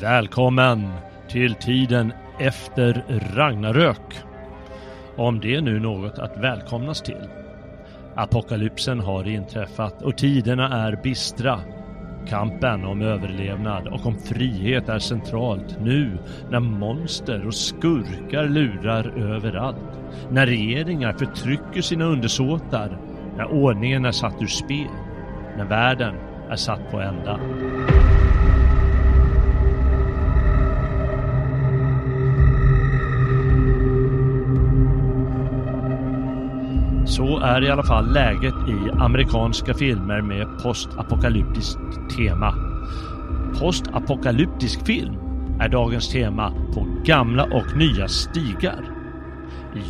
Välkommen till tiden efter Ragnarök. Om det är nu något att välkomnas till. Apokalypsen har inträffat och tiderna är bistra. Kampen om överlevnad och om frihet är centralt nu när monster och skurkar lurar överallt. När regeringar förtrycker sina undersåtar. När ordningen är satt ur spel. När världen är satt på ända. Så är i alla fall läget i amerikanska filmer med postapokalyptiskt tema. Postapokalyptisk film är dagens tema på gamla och nya stigar.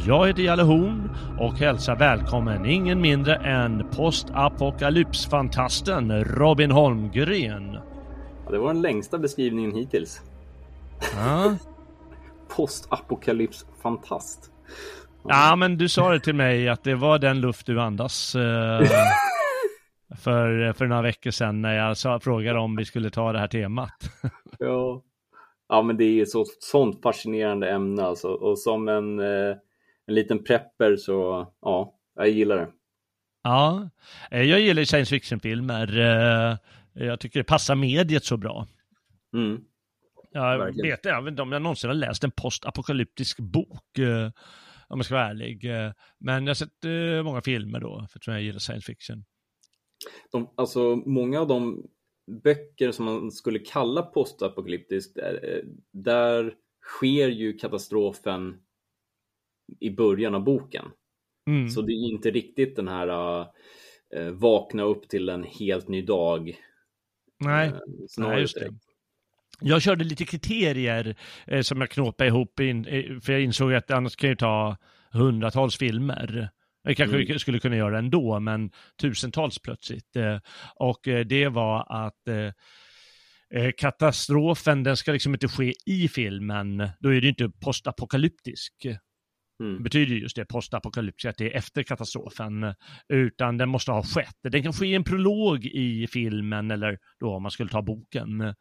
Jag heter Jalle Horn och hälsar välkommen ingen mindre än postapokalypsfantasten Robin Holmgren. Ja, det var den längsta beskrivningen hittills. Ja. Postapokalypsfantast. Ja, men du sa det till mig att det var den luft du andas eh, för, för några veckor sedan när jag sa, frågade om vi skulle ta det här temat. ja. ja, men det är så sånt fascinerande ämne alltså. Och som en, eh, en liten prepper så ja, jag gillar det. Ja, eh, jag gillar science fiction-filmer. Eh, jag tycker det passar mediet så bra. Mm. Jag Verkligen. vet, inte om jag någonsin har läst en postapokalyptisk bok. Om jag ska vara ärlig. Eh, Men jag har sett eh, många filmer då, för jag gillar science fiction. De, alltså många av de böcker som man skulle kalla postapokalyptiskt, eh, där sker ju katastrofen i början av boken. Mm. Så det är inte riktigt den här eh, vakna upp till en helt ny dag. Nej, Nej, just det. Jag körde lite kriterier eh, som jag knåpade ihop, in, eh, för jag insåg att annars kan jag ta hundratals filmer. Jag kanske Mm. skulle kunna göra ändå, men tusentals plötsligt. Eh, och eh, det var att eh, katastrofen, den ska liksom inte ske i filmen. Då är det inte postapokalyptisk. Mm. Det betyder just det, postapokalyptisk, att det är efter katastrofen. Utan den måste ha skett. Den kan ske i en prolog i filmen, eller då om man skulle ta boken.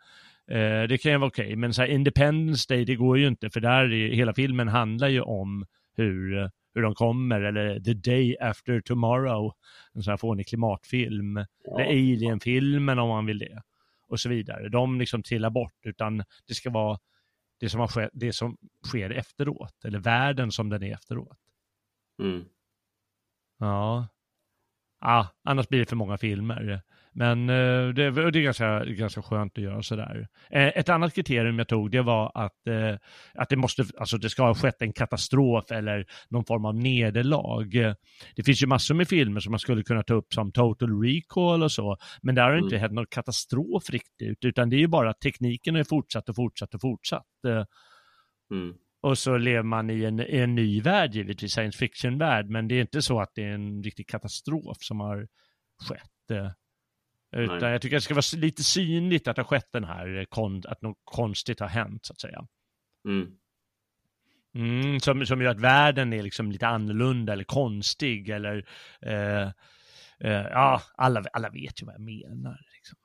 Eh, det kan ju vara okej, men så här Independence Day, det går ju inte, för där är, hela filmen handlar ju om hur, hur de kommer, eller The Day After Tomorrow, en sån här fånig klimatfilm, eller Alien-filmen om man vill det, och så vidare. De liksom trillar bort, utan det ska vara det som, har det som sker efteråt, eller världen som den är efteråt. Mm. Ja. Ah, annars blir det för många filmer. Men eh, det, det är ganska, ganska skönt att göra sådär. Eh, ett annat kriterium jag tog, det var att, eh, att det måste, alltså det ska ha skett en katastrof eller någon form av nederlag. Det finns ju massor med filmer som man skulle kunna ta upp som Total Recall och så, men där har det inte Mm. hänt någon katastrof riktigt, utan det är ju bara att tekniken är fortsatt och fortsatt och fortsatt. Mm. och så lever man i en, i en ny värld, givetvis, science fiction-värld, men det är inte så att det är en riktig katastrof som har skett. Utan Nej. jag tycker det ska vara lite synligt att det har skett den här, eh, att något konstigt har hänt, så att säga. Mm. Mm, som, som gör att världen är liksom lite annorlunda eller konstig eller eh, eh, ja, alla, alla vet ju vad jag menar. Liksom.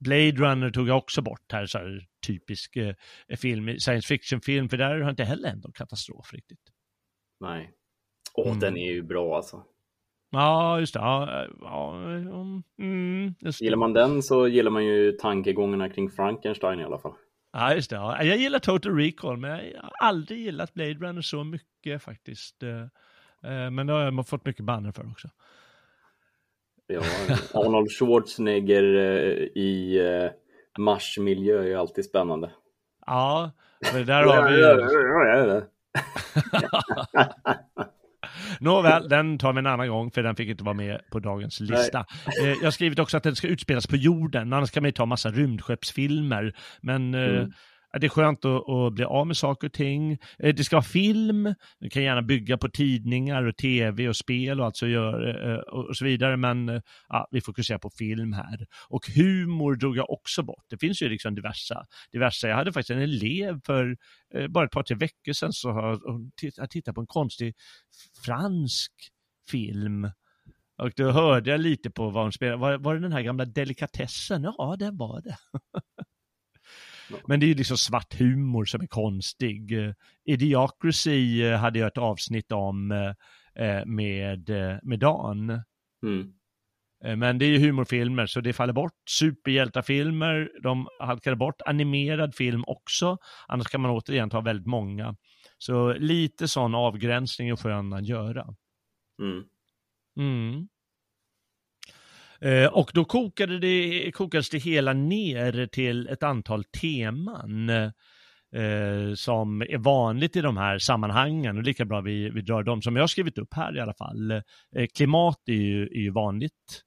Blade Runner tog jag också bort här, så här typisk eh, film, science fiction-film, för där har inte heller hänt någon katastrof riktigt. Nej. Åh, Mm. den är ju bra alltså. Ja, just det. Ja, ja, mm, mm, just det. Gillar man den så gillar man ju tankegångarna kring Frankenstein i alla fall. Ja, just det. Ja. Jag gillar Total Recall, men jag har aldrig gillat Blade Runner så mycket faktiskt. Eh, eh, Men det har jag fått mycket banner för också. Ja, Arnold Schwarzenegger eh, i Mars-miljö är ju alltid spännande. Ja, för där har vi ju... Nåväl, den tar vi en annan gång för den fick inte vara med på dagens lista. Eh, jag har skrivit också att den ska utspelas på jorden, annars kan man ju ta massa rymdskeppsfilmer. Men eh, mm det är skönt att, att, bli av med saker och ting. Eh, det ska vara film, det kan gärna bygga på tidningar och tv och spel och, alltså gör, eh, och så vidare, men eh, ja, vi fokuserar på film här. Och humor drog jag också bort. Det finns ju liksom diverse. diversa. Jag hade faktiskt en elev för bara ett par, tre veckor sedan så har tittat på en konstig fransk film och då hörde jag lite på vad hon spelade. Var, var det den här gamla delikatessen? Ja, det var det. Men det är ju liksom svart humor som är konstig. Idiocracy eh, hade jag ett avsnitt om eh, eh, med, med Dan. Mm. Men det är ju humorfilmer så det faller bort. Superhjältafilmer, de halkade bort. Animerad film också, annars kan man återigen ta väldigt många. Så lite sån avgränsning är skön att göra. Mm. Mm. Eh, och då kokade det, kokades det hela ner till ett antal teman eh, som är vanligt i de här sammanhangen och lika bra vi, vi drar dem som jag har skrivit upp här i alla fall. Eh, klimat är ju, är ju vanligt.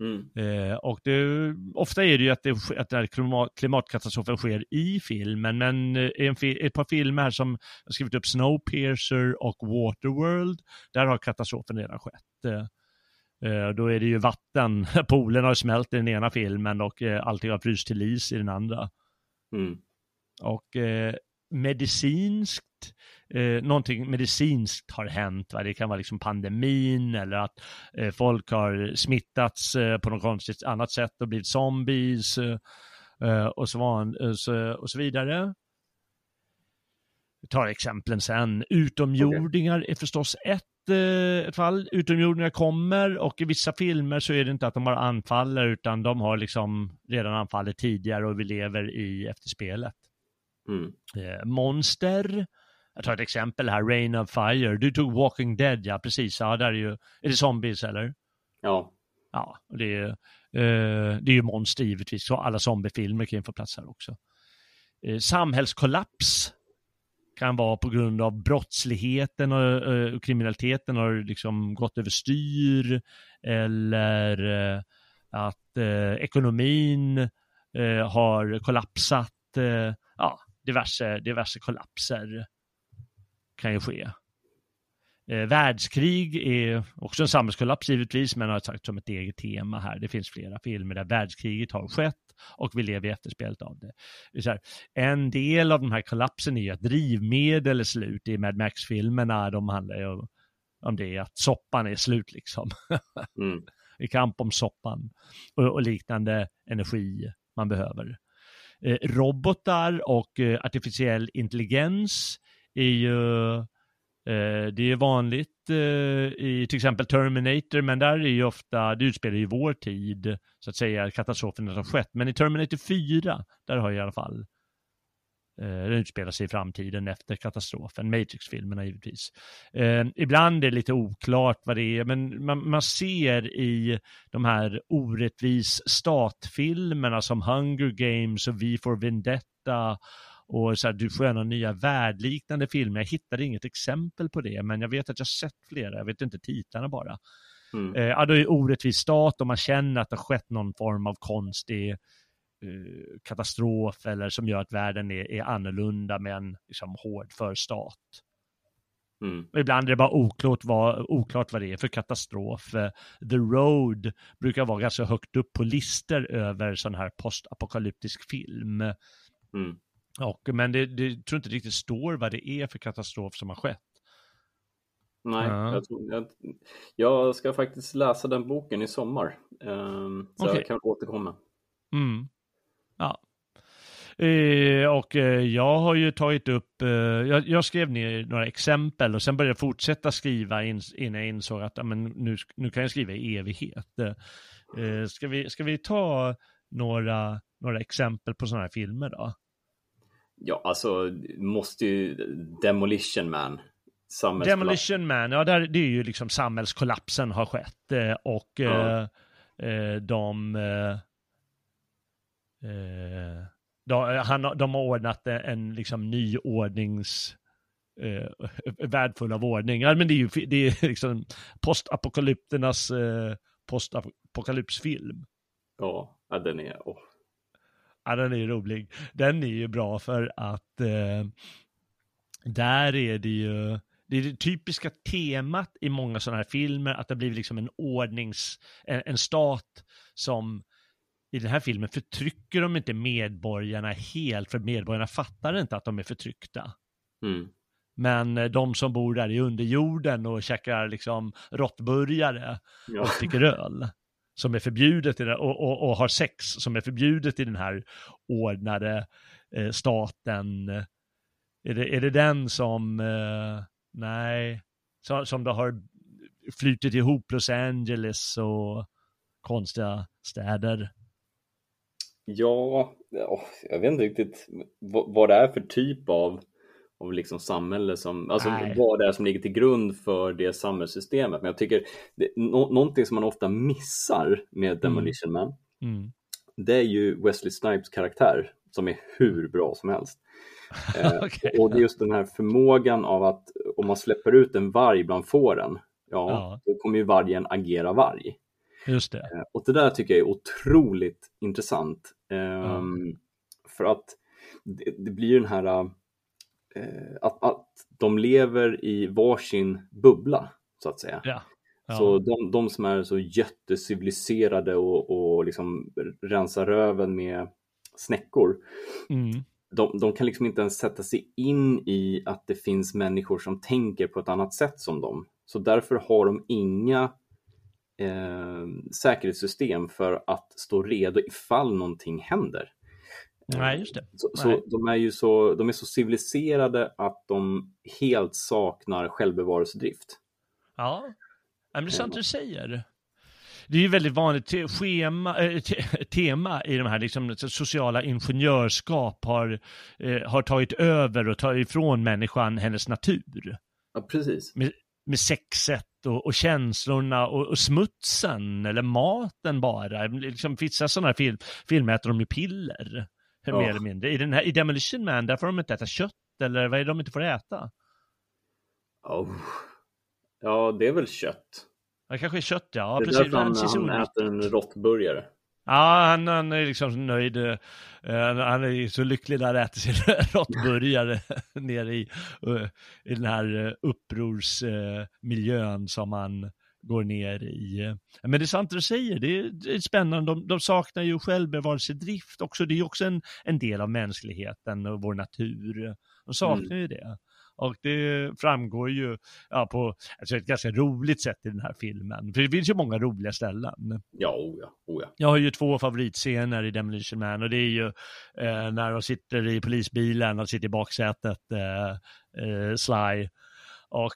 Mm. Eh, och det, ofta är det ju att, det, att den klimat, klimatkatastrofen sker i filmen, men eh, en, ett par filmer här som jag skrivit upp, Snowpiercer och Waterworld, där har katastrofen redan skett. Eh, då är det ju vatten, poolen har smält i den ena filmen och eh, allting har fryst till is i den andra. Mm. Och eh, medicinskt, eh, någonting medicinskt har hänt. Va? Det kan vara liksom pandemin eller att eh, folk har smittats eh, på något konstigt annat sätt och blivit zombies eh, och, så van, så, och så vidare. Vi tar exemplen sen. Utomjordingar okay. är förstås ett Eh, ett fall. Utomjordingar kommer och i vissa filmer så är det inte att de bara anfaller utan de har liksom redan anfallit tidigare och vi lever i efterspelet. Mm. Eh, monster. Jag tar ett exempel här, Rain of Fire. Du tog Walking Dead, ja precis. Ja, där är ju, är det zombies eller? Ja. Ja, det är, eh, det är ju monster givetvis. Så alla zombiefilmer kan ju få plats här också. Samhällskollaps kan vara på grund av brottsligheten och, eh, och kriminaliteten har liksom gått överstyr eller eh, att eh, ekonomin eh, har kollapsat. Eh, ja, diverse, diverse kollapser kan ju ske. Eh, världskrig är också en samhällskollaps givetvis, men har sagt som ett eget tema här. Det finns flera filmer där världskriget har skett och vi lever i efterspelet av det. det här, en del av den här kollapsen är att drivmedel är slut i Mad Max-filmerna. De handlar ju om det, att soppan är slut liksom. mm. I kamp om soppan och, och liknande energi man behöver. Eh, robotar och eh, artificiell intelligens är ju Eh, det är vanligt eh, i till exempel Terminator, men där är ju ofta, det utspelar ju vår tid, så att säga, katastrofen har skett. Men i Terminator 4, där har jag i alla fall eh, den utspelar sig i framtiden efter katastrofen, Matrix-filmerna givetvis. Eh, ibland är det lite oklart vad det är, men man, man ser i de här orättvis statfilmerna som Hunger Games och V for Vendetta och så här, du får gärna nya världliknande filmer. Jag hittade inget exempel på det, men jag vet att jag sett flera, jag vet inte titlarna bara. Mm. Eh, ja, då är det orättvis stat och man känner att det har skett någon form av konstig eh, katastrof eller som gör att världen är, är annorlunda med en liksom, hård förstat. Mm. ibland är det bara oklart vad, oklart vad det är för katastrof. Eh, The Road brukar vara ganska högt upp på listor över sån här postapokalyptisk film. Mm. Och, men det, det tror inte riktigt står vad det är för katastrof som har skett. Nej, ja. jag, tror, jag, jag, ska faktiskt läsa den boken i sommar. Um, så okay. jag kan återkomma. Mm. Ja. Eh, och eh, jag har ju tagit upp, eh, jag, jag, skrev ner några exempel och sen började jag fortsätta skriva in, innan jag insåg att amen, nu, nu kan jag skriva i evighet. Eh, ska, vi, ska vi ta några, några exempel på sådana här filmer då? Ja, alltså måste ju Demolition Man. Demolition Man, ja där, det är ju liksom samhällskollapsen har skett eh, och ja. eh, eh de, eh, eh, de, han, de har ordnat en liksom nyordnings eh, världfull av ordning. Ja, men det är ju det är liksom postapokalypternas eh, postapokalypsfilm. Ja, ja den är... Oh. Ja, den är rolig. Den är ju bra för att eh, där är det ju det är det typiska temat i många sådana här filmer, att det blir liksom en ordnings, en, en, stat som i den här filmen förtrycker de inte medborgarna helt, för medborgarna fattar inte att de är förtryckta. Mm. Men eh, de som bor där i underjorden och käkar liksom råttburgare ja. och dricker öl, som är förbjudet i den och, och, och, har sex, som är förbjudet i den här ordnade eh, staten. Är det, är det den som, eh, nej, som, som då har flutit ihop Los Angeles och konstiga städer? Ja, jag vet inte riktigt vad det är för typ av, av liksom samhälle som, alltså Nej. vad det är som ligger till grund för det samhällssystemet. Men jag tycker, det, no, någonting som man ofta missar med mm. Demolition Man, mm. det är ju Wesley Snipes karaktär som är hur bra som helst. eh, okay. Och det är just den här förmågan av att om man släpper ut en varg bland fåren, ja, ja. då kommer ju vargen agera varg. Just det. Eh, och det där tycker jag är otroligt intressant. Mm. För att det, det blir den här att, att de lever i varsin bubbla, så att säga. Ja. Ja. Så de, de, som är så jätteciviliserade och, och liksom rensar röven med snäckor, mm. de, de, kan liksom inte ens sätta sig in i att det finns människor som tänker på ett annat sätt som dem. Så därför har de inga eh, säkerhetssystem för att stå redo ifall någonting händer. Nej, just det. Så, så, de, är ju så, de är så civiliserade att de helt saknar självbevarelsedrift. Ja, men det är sant du säger. Det är ju väldigt vanligt te schema, äh, te tema i de här liksom, sociala ingenjörskap har, eh, har tagit över och tagit ifrån människan hennes natur. Ja, precis. Med, med sexet och, och känslorna och, och, smutsen eller maten bara. Liksom, vissa sådana film, filmer äter de ju piller. Oh. Mer eller mindre. I, den här, I Demolition Man, där får de inte äta kött eller vad är det de inte får äta? Oh. Ja, det är väl kött. Ja, kanske kött ja. Det är precis. därför han, han äter en råttburgare. Ja, han, han är liksom nöjd. Uh, han är så lycklig när han äter sin råttburgare nere i, uh, i den här uh, upprorsmiljön som han går ner i. Men det är sant det du säger, det är, det är spännande. De, de saknar ju självbevarelsedrift också. Det är ju också en, en del av mänskligheten och vår natur. De saknar mm. ju det. Och det framgår ju ja, på alltså ett ganska roligt sätt i den här filmen. För det finns ju många roliga ställen. Ja, oh ja, oh ja. Jag har ju två favoritscener i Demolition Man och det är ju eh, när de sitter i polisbilen och sitter i baksätet, eh, eh, Sly och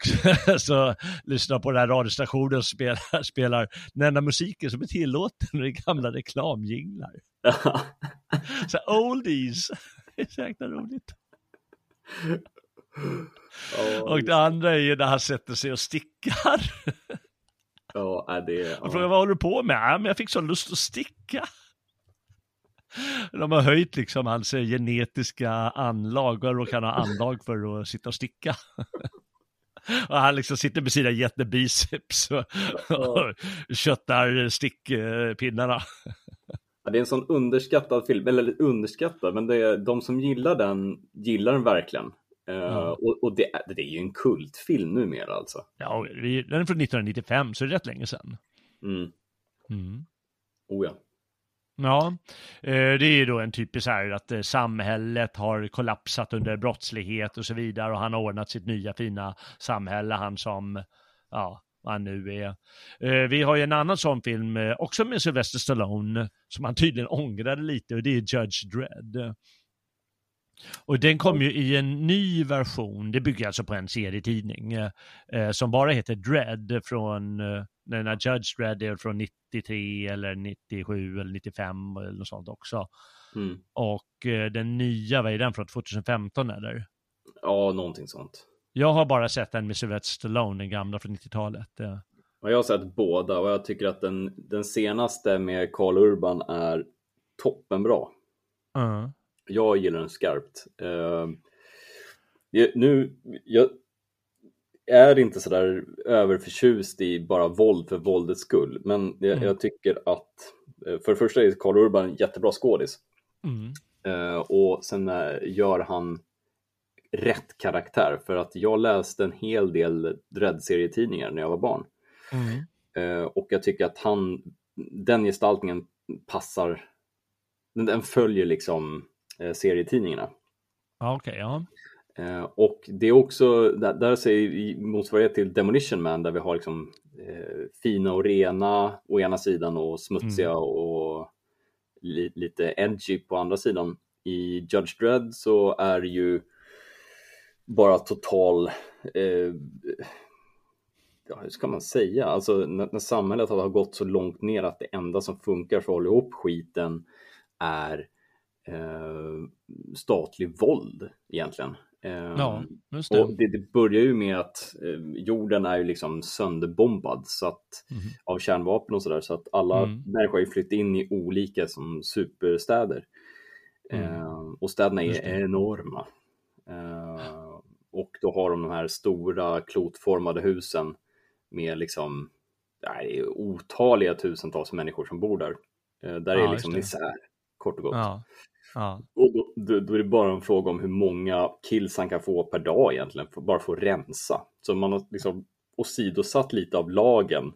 så lyssnar på den här radiostationen och spelar, spelar den enda musiken som är tillåten i gamla reklamjinglar. så oldies, det är så jäkla roligt. Oh. Och det andra är ju när han sätter sig och stickar. Ja, det är... Jag frågar vad håller du på med? Ja, men jag fick så lust att sticka. De har höjt liksom hans genetiska anlag och kan ha anlag för att sitta och sticka. Och han liksom sitter med sina jättebiceps och, och köttar stickpinnarna. Ja, det är en sån underskattad film, eller underskattad, men det är, de som gillar den gillar den verkligen. Uh, och, och det, det, är ju en kultfilm numera alltså. Ja, den är från 1995, så det är rätt länge sedan. Mm. Mm. Oh ja. Ja, eh, det är ju då en typisk här att eh, samhället har kollapsat under brottslighet och så vidare och han har ordnat sitt nya fina samhälle, han som, ja, vad han nu är. Eh, vi har ju en annan sån film, också med Sylvester Stallone, som han tydligen ångrade lite och det är Judge Dredd. Och den kom ju i en ny version, det bygger alltså på en serietidning, som bara heter Dread från, när Judge Dread är från 93 eller 97 eller 95 eller något sånt också. Mm. Och eh, den nya, vad är den från 2015 eller? Ja, någonting sånt. Jag har bara sett den med Sylvester Stallone, den gamla från 90-talet. Eh. Ja, jag har sett båda och jag tycker att den, den senaste med Carl Urban är toppenbra. Uh jag gillar den skarpt. Uh, nu, jag är inte sådär överförtjust i bara våld för våldets skull, men jag, Mm. jag tycker att eh, för det första är Karl Urban en jättebra skådis Mm. Eh, och sen eh, gör han rätt karaktär för att jag läste en hel del Dredd-serietidningar när jag var barn Mm. Eh, och jag tycker att han, den gestaltningen passar, den, den följer liksom eh, serietidningarna. Ja, okej, ja. Eh, och det är också, där, där säger motsvarighet till Demolition Man där vi har liksom eh, fina och rena å ena sidan och smutsiga och li, lite edgy på andra sidan. I Judge Dredd så är det ju bara total, eh, ja hur ska man säga, alltså när, när samhället har gått så långt ner att det enda som funkar för att hålla ihop skiten är eh, statlig våld egentligen. Ja, just det. och det, det börjar ju med att eh, jorden är ju liksom sönderbombad så att, Mhm. av kärnvapen och sådär så att alla Mm. människor har ju flyttat in i olika som superstäder. Mm. Eh, och städerna är det. enorma. Eh, och då har de de här stora klotformade husen med liksom nej, det otaliga tusentals människor som bor där. Där Ja, är liksom just misär, kort och gott. Ja. Ja. Och då, då, då är det bara en fråga om hur många kills han kan få per dag egentligen, bara för att rensa. Så man har liksom åsidosatt lite av lagen,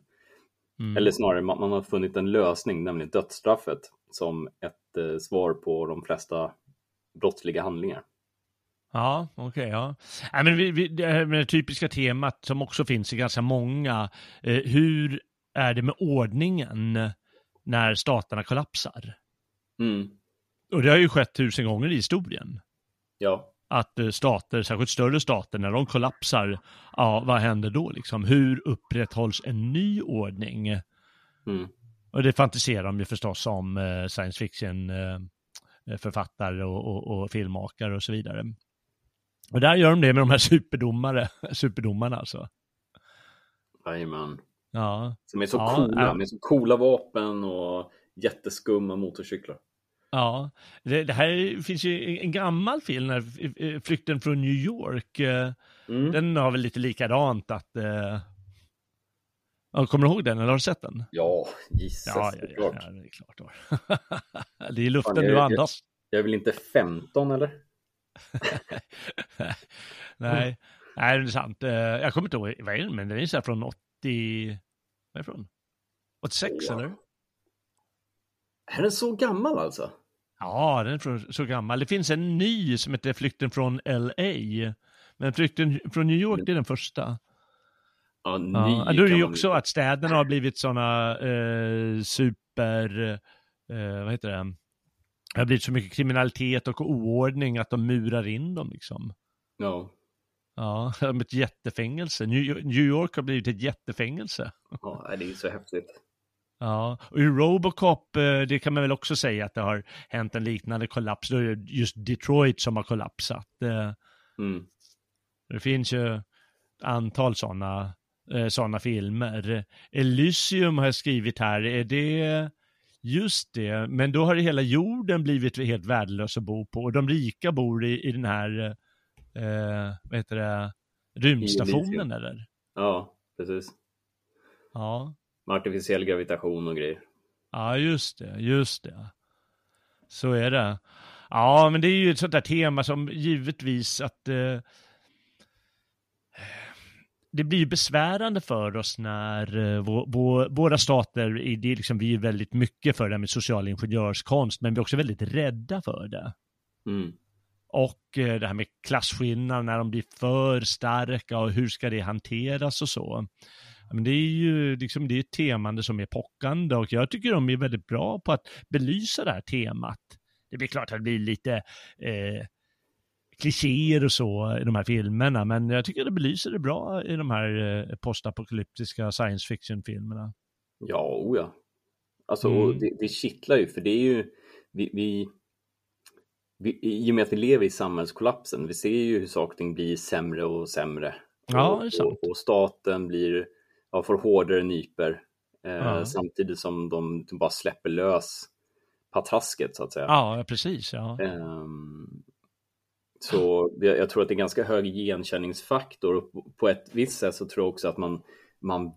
Mm. eller snarare man, man har funnit en lösning, nämligen dödsstraffet, som ett eh, svar på de flesta brottsliga handlingar. Ja, okej, ja. Men vi, vi, det här med det typiska temat som också finns i ganska många. Eh, hur är det med ordningen när staterna kollapsar? Mm. Och det har ju skett tusen gånger i historien. Ja, Att eh, stater, särskilt större stater, när de kollapsar, ja, vad händer då liksom? Hur upprätthålls en ny ordning? mm. Och det fantiserar de ju förstås om eh, science fiction eh, författare och, och, och filmmakare och så vidare. Och där gör de det med de här superdomare, superdomarna alltså. jajamän. Ja, Som är så Ja, coola, ja. med så coola vapen och jätteskumma motorcyklar. Ja. Det, det här finns ju en gammal film, när, eh, Flykten från New York. eh, Mm. Den har väl lite likadant att... Eh... Ja, kommer du ihåg den eller har du sett den? Ja, gissas Ja, ja, ja, ja, det är klart. det är luften Fan, jag- du andas. Jag är väl inte 15 eller? Nej, nej, det är sant. Eh, Jag kommer inte ihåg, vad är den, men den är så här från 80... Vad är det från? 86 Ja. eller? Är den så gammal alltså? Ja, den är så gammal. Det finns en ny som heter Flykten från LA. Men Flykten från New York, det är den första. Ja, ny Ja, då är det ju också att städerna har blivit sådana eh, super... Eh, vad heter det? Det har blivit så mycket kriminalitet och oordning att de murar in dem liksom. Ja, Ja, ett jättefängelse. New York har blivit ett jättefängelse. ja, det är så häftigt. Ja, och i Robocop, eh, det kan man väl också säga att det har hänt en liknande kollaps. Då är det just Detroit som har kollapsat. Eh, Mm. Det finns ju ett antal sådana såna filmer. Elysium har jag skrivit här, är det just det, men då har hela jorden blivit helt värdelös att bo på och de rika bor i, i den här, eh, vad heter det, rymdstationen eller? Ja, precis. Ja. Med artificiell gravitation och grejer. Ja, just det, just det. Så är det. Ja, men det är ju ett sånt där tema som givetvis att eh, det blir besvärande för oss när eh, vå, vå, våra stater, det är liksom, vi är väldigt mycket för det här med social ingenjörskonst, men vi är också väldigt rädda för det. Mm. Och eh, det här med klasskillnader när de blir för starka och hur ska det hanteras och så. Men det är ju liksom, det är ett temande som är pockande och jag tycker de är väldigt bra på att belysa det här temat. Det blir klart att det blir lite eh, klichéer och så i de här filmerna, men jag tycker det belyser det bra i de här eh, postapokalyptiska science fiction-filmerna. Ja, o ja. Alltså, Mm. det, det kittlar ju, för det är ju, vi, vi, vi, i och med att vi lever i samhällskollapsen, vi ser ju hur saker och ting blir sämre och sämre. Ja, och, och, och staten blir, ja, får hårdare nyper, eh, Ja. samtidigt som de, de bara släpper lös patrasket så att säga. Ja, precis. Ja. Ehm, så jag tror att det är ganska hög igenkänningsfaktor och på ett visst sätt så tror jag också att man, man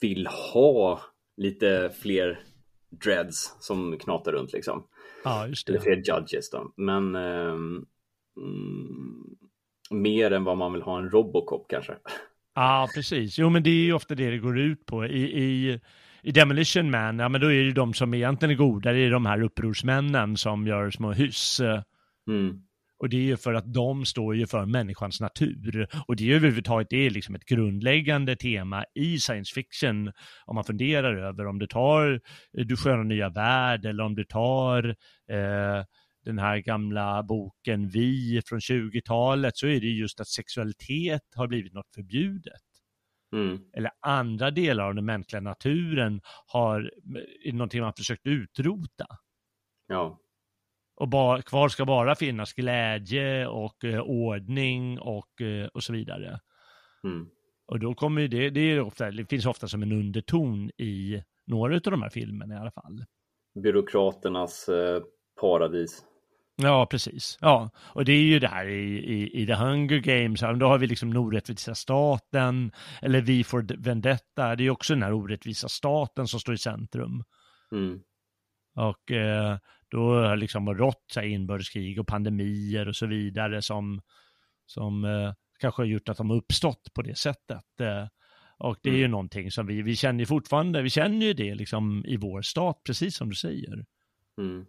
vill ha lite fler dreads som knatar runt liksom. Ja, just det. Eller fler judges då. Men um, mm, mer än vad man vill ha en Robocop kanske. Ja, precis. Jo, men det är ju ofta det det går ut på. I, i, i Demolition Man, ja men då är det de som egentligen är goda, det är de här upprorsmännen som gör små hyss. Mm. Och det är ju för att de står ju för människans natur. Och det är överhuvudtaget det är liksom ett grundläggande tema i science fiction. Om man funderar över om du tar Du sköna nya värld eller om du tar eh, den här gamla boken Vi från 20-talet så är det just att sexualitet har blivit något förbjudet. Mm. Eller andra delar av den mänskliga naturen har är någonting man försökt utrota. Ja. Och bara, kvar ska bara finnas glädje och eh, ordning och, eh, och så vidare. Mm. Och då kommer det, det, är ofta, det finns ofta som en underton i några av de här filmerna i alla fall. Byråkraternas eh, paradis. Ja, precis. Ja, och det är ju det här i, i, i The Hunger Games, då har vi liksom den orättvisa staten, eller Vi for Vendetta, det är ju också den här orättvisa staten som står i centrum. Mm. Och eh, då har liksom rått så här, inbördeskrig och pandemier och så vidare som, som eh, kanske har gjort att de har uppstått på det sättet. Eh, och det är ju Mm. någonting som vi, vi känner fortfarande, vi känner ju det liksom i vår stat, precis som du säger. Mm.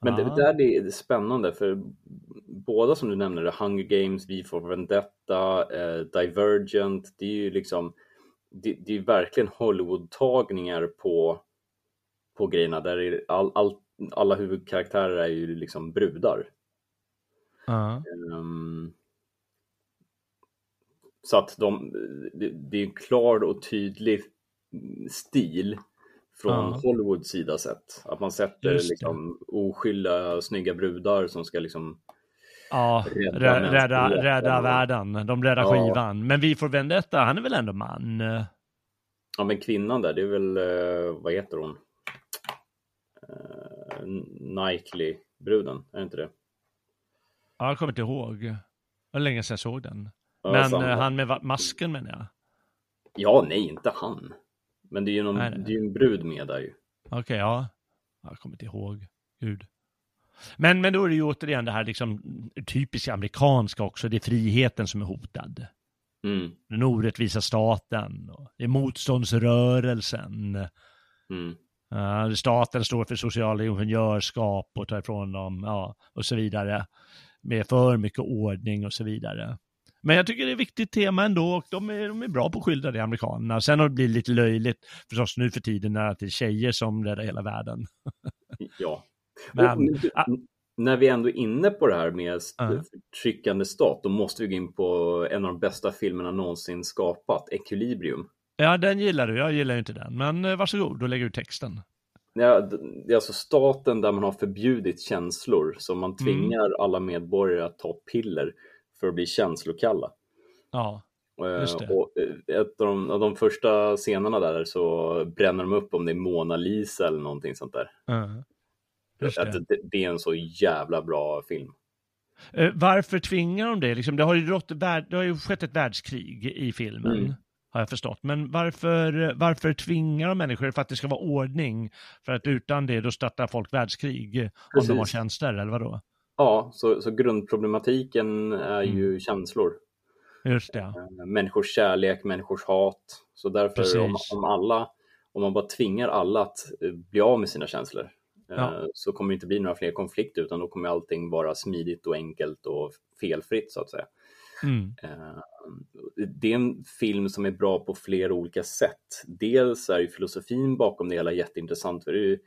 Men Ja. det, det där är spännande för båda som du nämner, Hunger Games, V for Vendetta, eh, Divergent, det är ju liksom det, det är verkligen Hollywood-tagningar på, på grejerna där är all, all, alla huvudkaraktärer är ju liksom brudar. Ja. Ehm, så att de, det, det är en klar och tydlig stil från Ja. Hollywoods sida sett. Att man sätter liksom oskyldiga snygga brudar som ska liksom Ja, Rädda rädda, rädda, världen. De räddar Ja. skivan. Men vi får Vendetta, han är väl ändå man? Ja men kvinnan där, det är väl, eh, vad heter hon? Uh, Knightley-bruden, är det inte det? Ja, jag kommer inte ihåg. Det var länge sedan jag såg den. Ja, Men samma. eh, han med masken menar jag. Ja, nej, inte han. Men det är ju någon, Nej, nej. det är en brud med där ju. Okej, ja. Jag kommer inte ihåg. Gud. Men, men då är det ju återigen det här liksom typiskt amerikanska också. Det är friheten som är hotad. Mm, Den orättvisa staten. Det är motståndsrörelsen. mm, Uh, staten står för social ingenjörskap och tar ifrån dem, ja, och så vidare. Med för mycket ordning och så vidare. Men jag tycker det är ett viktigt tema ändå och de är, de är bra på att skildra det, amerikanerna. Sen har det blivit lite löjligt förstås nu för tiden när det är tjejer som räddar hela världen. ja. Men- Och, du, ah. när vi ändå är inne på det här med Ja. förtryckande stat, då måste vi gå in på en av de bästa filmerna någonsin skapat, Equilibrium. Ja, den gillar du. Jag gillar ju inte den. Men eh, varsågod, då lägger du texten. Ja, det är alltså staten där man har förbjudit känslor, så Mm. man tvingar alla medborgare att ta piller för att bli känslokalla. Ja, Eh, Just det. Och eh, ett av de, av de första scenerna där så bränner de upp om det är Mona Lisa eller någonting sånt där. Att det. det, det är en så jävla bra film. Eh, varför tvingar de det? Liksom, det, har ju rått, det har ju skett ett världskrig i filmen, Mm. har jag förstått. Men varför, varför tvingar de människor för att det ska vara ordning? För att utan det, då startar folk världskrig om de har Precis. tjänster, eller vadå? Ja, så, så grundproblematiken är ju Mm. känslor. Just det. Eh, Människors kärlek, människors hat. Så därför om, om alla, om man bara tvingar alla att eh, bli av med sina känslor eh, Ja. så kommer det inte bli några fler konflikter utan då kommer allting vara smidigt och enkelt och felfritt så att säga. Mm. Det är en film som är bra på flera olika sätt. Dels är ju filosofin bakom det hela jätteintressant. För det är ju,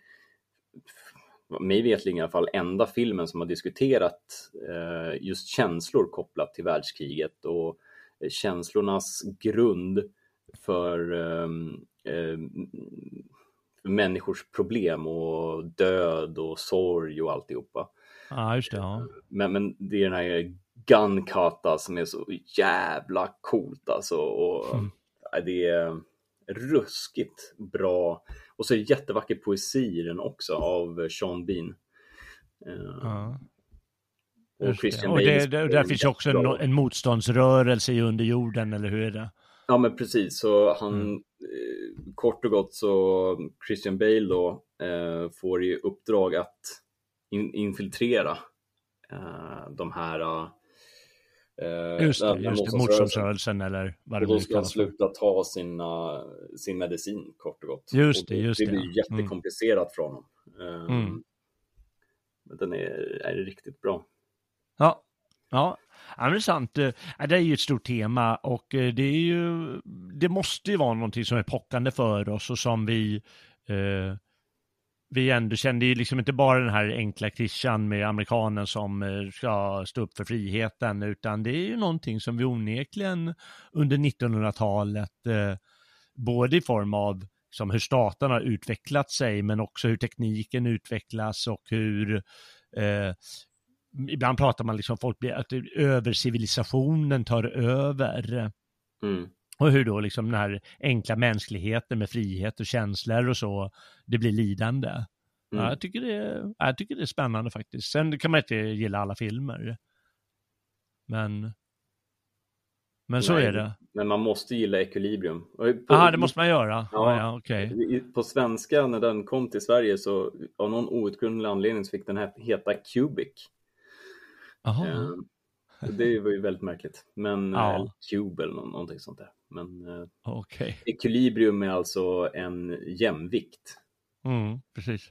mig vetligen i alla fall, enda filmen som har diskuterat eh, just känslor kopplat till världskriget och eh, känslornas grund för ehm, för människors problem och död och sorg och alltihopa. Ja, just det. Ja. Men, men det är den här gun kata som är så jävla coolt alltså. Och, Mm. det är ruskigt bra. Och så är det jättevacker poesi i den också av Sean Bean. Eh, Ja. Och Christian och det, det, där finns ju också en, en motståndsrörelse i underjorden, eller hur är det? Ja men precis, så han Mm. eh, kort och gott så Christian Bale då eh, får i uppdrag att in, infiltrera eh, de här eh, Just det, just det. motståndsrörelsen. eller vad det Och då ska han sluta ta sina, sin medicin kort och gott. Just det, just det. det. blir Mm. jättekomplicerat för honom. Eh, Mm. Men den är, är riktigt bra. Ja, ja. Det är sant. Eh, Det är ju ett stort tema och eh, det är ju, det måste ju vara någonting som är pockande för oss och som vi, eh, vi ändå kände ju liksom inte bara den här enkla klyschan med amerikanen som eh, ska stå upp för friheten, utan det är ju någonting som vi onekligen under 1900-talet, eh, både i form av som hur staten har utvecklat sig, men också hur tekniken utvecklas och hur eh, ibland pratar man liksom folk blir, att övercivilisationen tar över. Mm. Och hur då liksom den här enkla mänskligheten med frihet och känslor och så, det blir lidande. Mm. Ja, jag, tycker det är, jag tycker det är spännande faktiskt. Sen kan man inte gilla alla filmer. Men, men så Nej, är det. Men man måste gilla Equilibrium. Jaha, det måste man göra. Ja. Ja, ja. I- På svenska när den kom till Sverige så av någon outgrundlig anledning så fick den he- heta Cubic. Jaha. Eh, det var ju väldigt märkligt. Men, Ja. eller Cube eller nå- någonting sånt där. Men eh, Okej. Equilibrium är alltså en jämvikt. Mm, precis.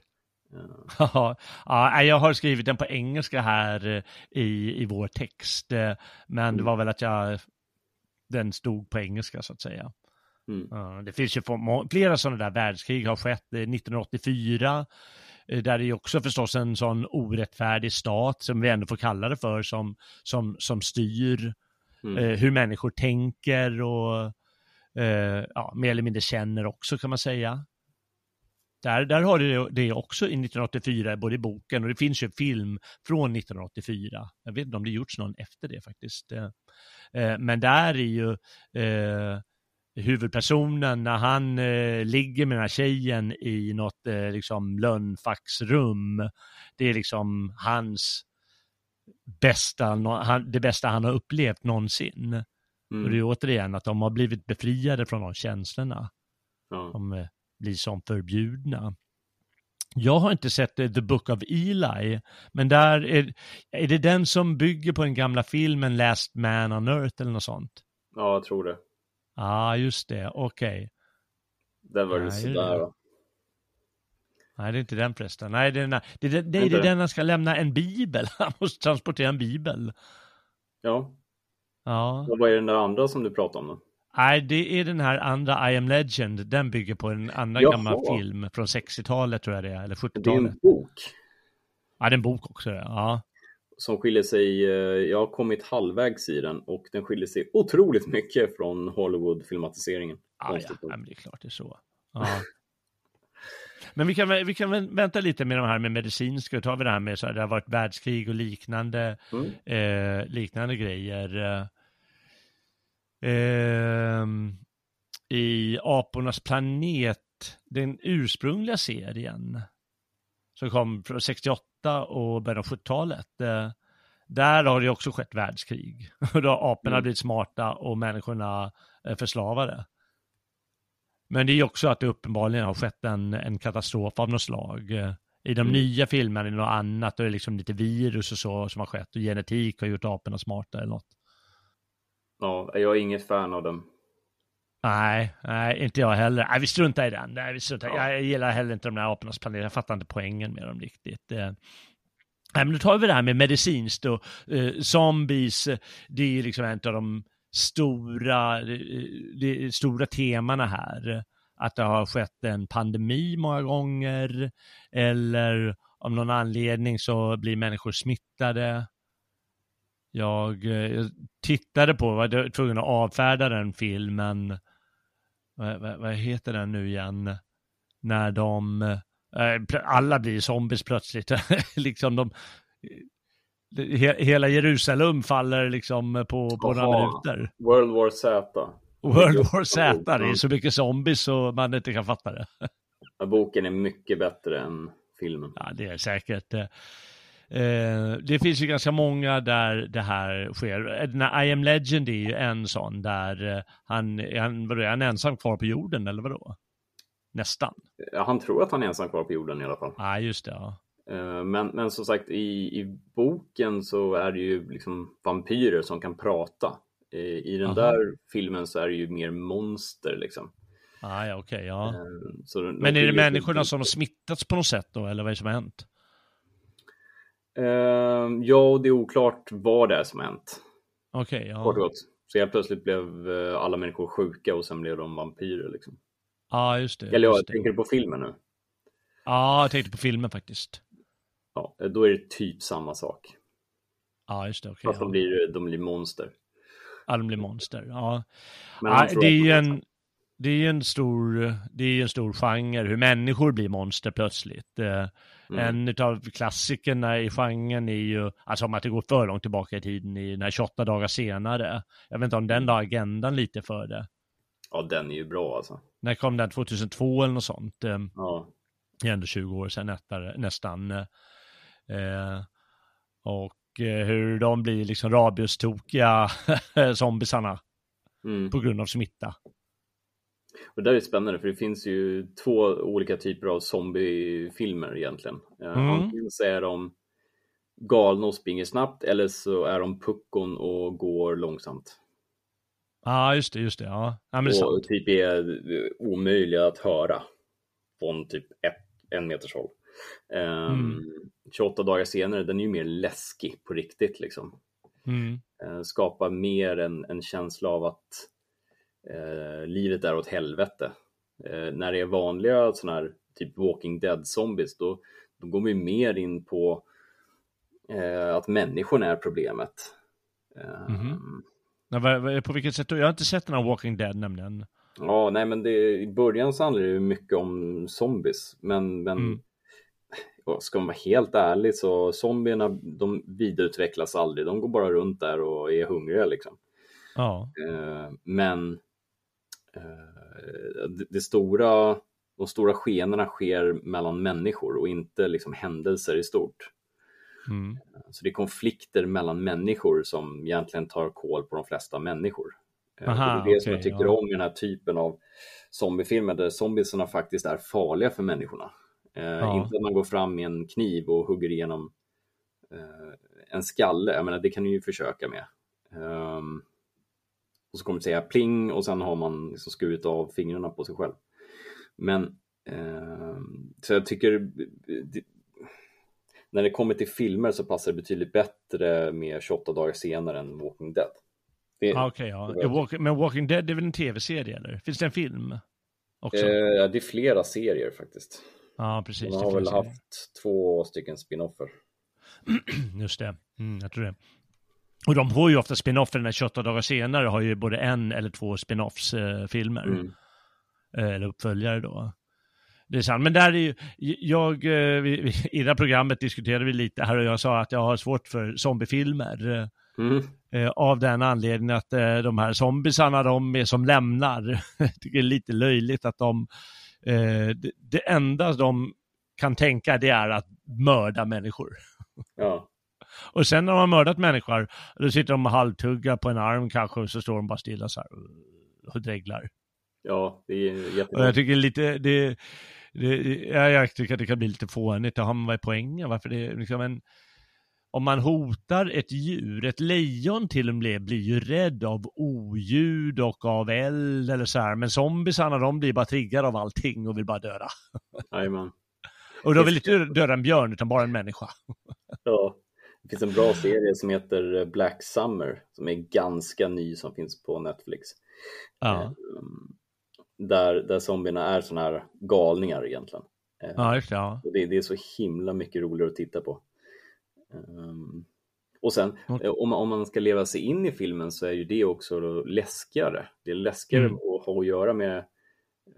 Eh, Ja, ja, jag har skrivit den på engelska här eh, i, i vår text, men det Mm. var väl att jag, den stod på engelska så att säga. Mm. Ja, Det finns ju flera sådana där världskrig har skett. eh, 1984, eh, där det är också förstås en sån orättfärdig stat, som vi ändå får kalla det för, som, som, som styr Mm. eh, hur människor tänker och eh, ja, mer eller mindre känner också kan man säga. Där, där har du det, också i 1984, både i boken och det finns ju en film från 1984. Jag vet inte om det gjorts någon efter det faktiskt. Eh, eh, men där är ju eh, huvudpersonen när han eh, ligger med den här tjejen i något eh, liksom lönnfacksrum. Det är liksom hans bästa, det bästa han har upplevt någonsin. Mm. Och det är återigen att de har blivit befriade från de känslorna. Ja. De eh, blir som förbjudna. Jag har inte sett eh, The Book of Eli, men där är, är det den som bygger på den gamla filmen Last Man on Earth eller något sånt? ja, jag tror det. Ja, ah, just det, okej. Där var det sådär. Nej, det är inte den förresten. Nej, det är, den, det det, det det? den han ska lämna en bibel. Han måste transportera en bibel. Ja, Ja. och vad är den där andra som du pratade om då? Nej, det är den här andra I am legend. Den bygger på en annan Jaha. gammal film från 60-talet tror jag det är, eller Det är 70-talet. en bok Ja, det är en bok också. Ja. som skiljer sig, eh, jag har kommit halvvägs i den och den skiljer sig otroligt mycket från Hollywood-filmatiseringen. Ja, ja, ja, men det är klart det är så. Ja. Men vi kan, vi kan vänta lite med de här med medicinska och tar vi det här med så här, det har varit världskrig och liknande, Mm. eh, liknande grejer. Eh, I Apornas planet, den ursprungliga serien som kom från 68 och början av 70-talet. Eh, där har det också skett världskrig. Och då har aporna Mm. blivit smarta och människorna förslavade. Men det är ju också att det uppenbarligen har skett en, en katastrof av något slag. Eh, I de Mm. nya filmerna är det något annat, då är det liksom lite virus och så som har skett och genetik har gjort aporna smarta eller något. Ja, jag är inget fan av den. Nej, nej, inte jag heller. Nej, vi struntar i den. Nej, vi struntar. Ja. Jag gillar heller inte de där apornas planet. Jag fattar inte poängen med dem riktigt. Eh, Nej, men då tar vi det här med medicinskt och eh, zombies. Det är liksom en av de stora, eh, det stora temana här. Att det har skett en pandemi många gånger eller av någon anledning så blir människor smittade. Jag, eh, jag tittade på, var tvungen att avfärda den filmen. Vad, vad, vad heter den nu igen? När de, eh, alla blir zombies plötsligt. liksom de, hela Jerusalem faller liksom på, på några Jaha. minuter. World War Z. World War Z, det är så mycket zombies så man inte kan fatta det. Boken är mycket bättre än filmen. Ja, det är säkert. eh, Eh, det finns ju ganska många där det här sker. Den här I am legend är ju en sån där eh, han, han, vadå, är han ensam kvar på jorden eller vadå? Nästan. Ja, han tror att han är ensam kvar på jorden i alla fall. Ja, ah, just det. Ja. Eh, men, men som sagt, i, i boken så är det ju liksom vampyrer som kan prata. I, i den Aha. där filmen så är det ju mer monster liksom. Ah, ja, okay, ja. Så men är det människorna som har smittats på något sätt då, eller vad är det som har hänt? Uh, ja, det är oklart vad det är som har hänt. Okej, okay, ja. Kort Så helt plötsligt blev eh, alla människor sjuka och sen blev de vampyrer liksom. Ja, ah, just det. Eller ja, tänker du på filmen nu? Ja, ah, jag tänkte på filmen faktiskt. Ja, då är det typ samma sak. Ja, just det. Okay, Fast ja. de, blir, de blir monster. Ja, de blir monster. Ja. Ah, det är ju en det är en stor, det är en stor genre, hur människor blir monster plötsligt. Eh, mm. En av klassikerna i genren är ju, alltså om att det går för långt tillbaka i tiden, i den här 28 dagar senare. Jag vet inte om den la agendan lite för det. Ja, den är ju bra alltså. När kom den? 2002 eller något sånt? Eh, ja. Det är ändå 20 år sedan nästan. Eh, och hur de blir liksom rabiustokiga zombisarna. Mm. På grund av smitta. Och det där är spännande för det finns ju två olika typer av zombiefilmer egentligen. Eh, mm. Antingen så är de galna och springer snabbt eller så är de puckon och går långsamt. Ja, ah, just det, just det. Ja, ja det och typ är omöjliga att höra från typ ett, en meters håll. Um, mm. 28 dagar senare, den är ju mer läskig på riktigt liksom. Mm. Uh, skapar mer en, en känsla av att eh, livet är åt helvete. Eh, när det är vanliga sådana här typ Walking Dead zombies då, då går vi mer in på eh, att människorna är problemet. Mm -hmm. på vilket sätt? Jag har inte sett den här Walking Dead nämligen. Ja, nej men det, i början så handlar det mycket om zombies, men, men mm. Ska man vara helt ärlig så zombierna de vidareutvecklas aldrig, de går bara runt där och är hungriga liksom. Ja. Eh, men Eh, det, stora, de stora skenorna sker mellan människor och inte liksom händelser i stort. Mm. Så det är konflikter mellan människor som egentligen tar koll på de flesta människor. Eh, Aha, det är det okay, som jag tycker ja. om i den här typen av zombiefilmer där zombiesarna faktiskt är farliga för människorna. Eh, ja. Inte att man går fram med en kniv och hugger igenom en skalle, jag menar det kan du ju försöka med. Um, och så kommer det säga pling och sen har man liksom skurit av fingrarna på sig själv. Men eh, så jag tycker det, när det kommer till filmer så passar det betydligt bättre med 28 dagar senare än Walking Dead. Det, ah, okay, ja. Walk, men Walking Dead är väl en tv-serie eller? Finns det en film? Också? Eh, det är flera serier faktiskt. Ja, precis. Man har väl haft två stycken spinoffer. Just det, mm, jag tror det. Och de får ju ofta spin-offer när 28 dagar senare har ju både en eller två spin-offs eh, filmer. Mm. Eh, eller uppföljare då. Det är sant, men där är ju, jag, eh, vi, i det här programmet diskuterade vi lite här och jag sa att jag har svårt för zombiefilmer. Mm. Eh, av den anledningen att eh, de här zombisarna, de är som lämnar. jag tycker det är lite löjligt att de, eh, det, det enda de kan tänka det är att mörda människor. Ja. Och sen när de har mördat människor, då sitter de och halvtuggar på en arm kanske och så står de bara stilla så här och dreglar. Ja, det är jättebra. Och jag tycker lite, det, det, ja, jag tycker att det kan bli lite fånigt. Vad är poängen? Varför det liksom en, om man hotar ett djur, ett lejon till och med blir ju rädd av oljud och av eld eller så här. Men zombisarna de blir bara triggade av allting och vill bara döda. Jajamän. Och de vill inte döda en björn utan bara en människa. Ja. Det finns en bra serie som heter Black Summer som är ganska ny som finns på Netflix. Ja. Ehm, där, där zombierna är sådana här galningar egentligen. Ehm, ja, just det, ja. det, det, är så himla mycket roligare att titta på. Um, och sen mm. om, om man ska leva sig in i filmen så är ju det också läskigare. Det är läskigare mm. att ha att göra med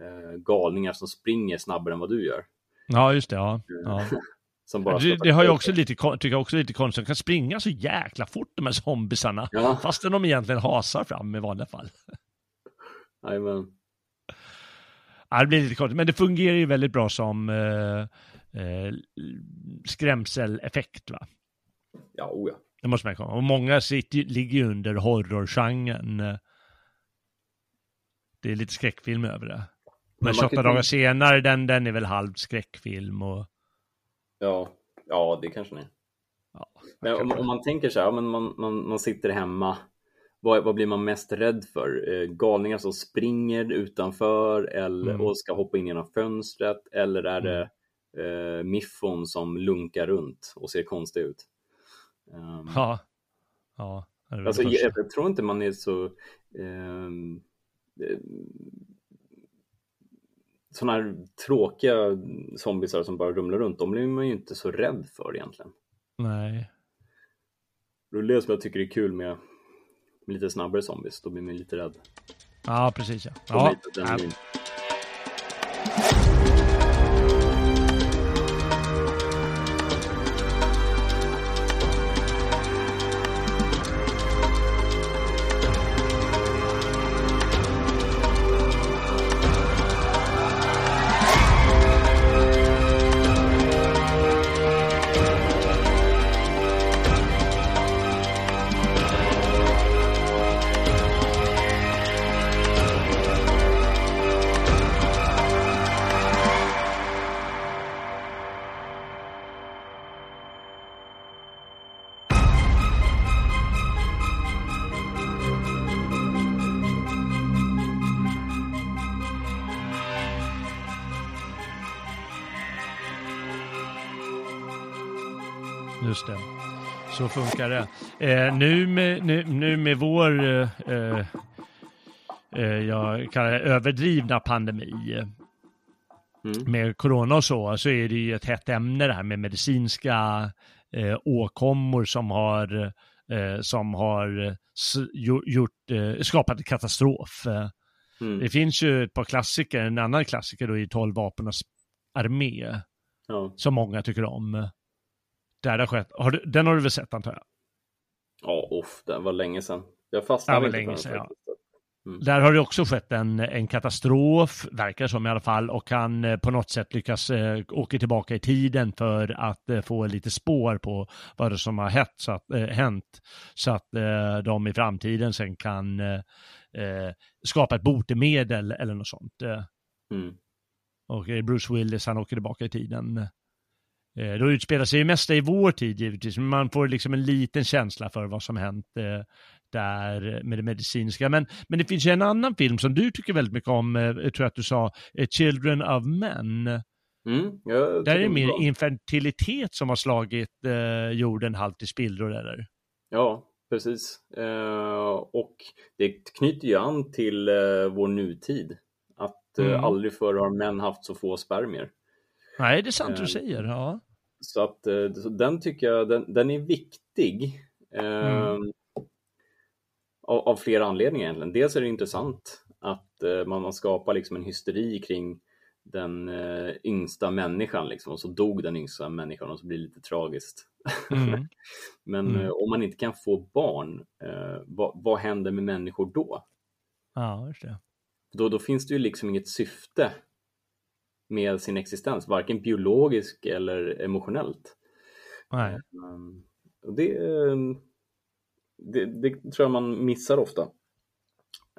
uh, galningar som springer snabbare än vad du gör. Ja, just det. Ja. ja. Som bara det, det har jag också lite, tycker jag också lite konstigt. De kan springa så jäkla fort de här zombisarna. Ja. Fastän de egentligen hasar fram i vanliga fall. Jajamän. Ja, det blir lite konstigt, men det fungerar ju väldigt bra som eh, eh, skrämseleffekt. Va? Ja, oh ja. Det måste man komma Och många sitter, ligger ju under horrorgenren. Det är lite skräckfilm över det. Men, Men man 28 kan- dagar senare, den, den är väl halvt skräckfilm och... Ja, ja det kanske ni. Ja, Men om, om man tänker så här, men man, man, man sitter hemma. Vad, vad blir man mest rädd för? Eh, galningar som springer utanför eller, Mm. och ska hoppa in genom fönstret? Eller är det eh, miffon som lunkar runt och ser konstig ut? Ehm, ja. Ja. Alltså, jag, jag tror inte man är så... ehm, eh, sådana här tråkiga zombisar som bara rumlar runt, de blir man ju inte så rädd för egentligen. Nej. Det är det som jag tycker är kul med, med lite snabbare zombies, då blir man lite rädd. Ja, precis ja. Ja, Så funkar det. Eh, nu, med, nu, nu med vår, eh, eh, eh, jag kallar det överdrivna pandemi Mm. med corona och så, så är det ju ett hett ämne det här med medicinska eh, åkommor som har, eh, som har gjort, skapat katastrof. Mm. Det finns ju ett par klassiker, en annan klassiker då i 12 vapenas armé, Ja. som många tycker om. Där det har skett, har du, den har du väl sett antar jag? Ja, uff, det var länge sedan. Jag fastnade det var inte länge den sedan, ja. faktiskt. Där har det också skett en, en katastrof, verkar som i alla fall, och han eh, på något sätt lyckas eh, åka tillbaka i tiden för att eh, få lite spår på vad det som har hänt så att, eh, hänt, så att eh, de i framtiden sen kan skapa ett botemedel eller något sånt. Mm. och Bruce Willis, han åker tillbaka i tiden. Eh, då utspelar sig ju mesta i vår tid givetvis, men man får liksom en liten känsla för vad som hänt eh, där med det medicinska. Men, men det finns ju en annan film som du tycker väldigt mycket om, eh, jag tror att du sa, eh, Children of Men. Mm. Jag Där är det mer bra. infertilitet som har slagit jorden halvt i spillror, eller? Ja, precis. Och det knyter ju an till vår nutid. Att Mm. aldrig förr har män haft så få spermier. Nej, det är sant du säger. Ja. Så att eh, så den tycker jag, den, den är viktig. Mm. av, av flera anledningar egentligen. Dels är det intressant att eh, man, man skapar liksom en hysteri kring den eh, yngsta människan liksom, och så dog den yngsta människan och så blir det lite tragiskt. Mm. Men Mm. eh, om man inte kan få barn, eh, vad, vad händer med människor då? ja, just det. då? Då finns det ju liksom inget syfte med sin existens, varken biologiskt eller emotionellt. Nej. Um, och det, eh, det, det tror jag man missar ofta.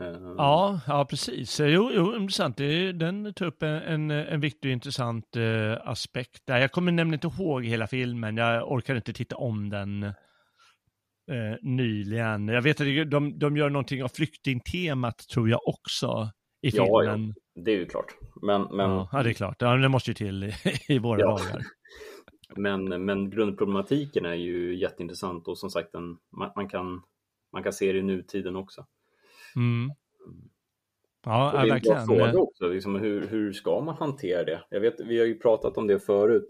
Um, Ja, ja precis. Jo, jo intressant. Det, den tar upp en, en, en viktig och intressant eh, aspekt där. Jag kommer nämligen inte ihåg hela filmen. Jag orkar inte titta om den eh, nyligen. Jag vet att de, de gör någonting av flyktingtemat tror jag också i Ja, filmen. Det är ju klart. Men, men, Ja, ja, det är klart. Ja, det måste ju till i, i våra Ja. dagar. men, men grundproblematiken är ju jätteintressant och som sagt den, man, man, kan, man kan se det i nutiden också. Mm. Ja, Och ja, det är en bra verkligen. fråga också, liksom, hur, hur ska man hantera det? Jag vet, vi har ju pratat om det förut.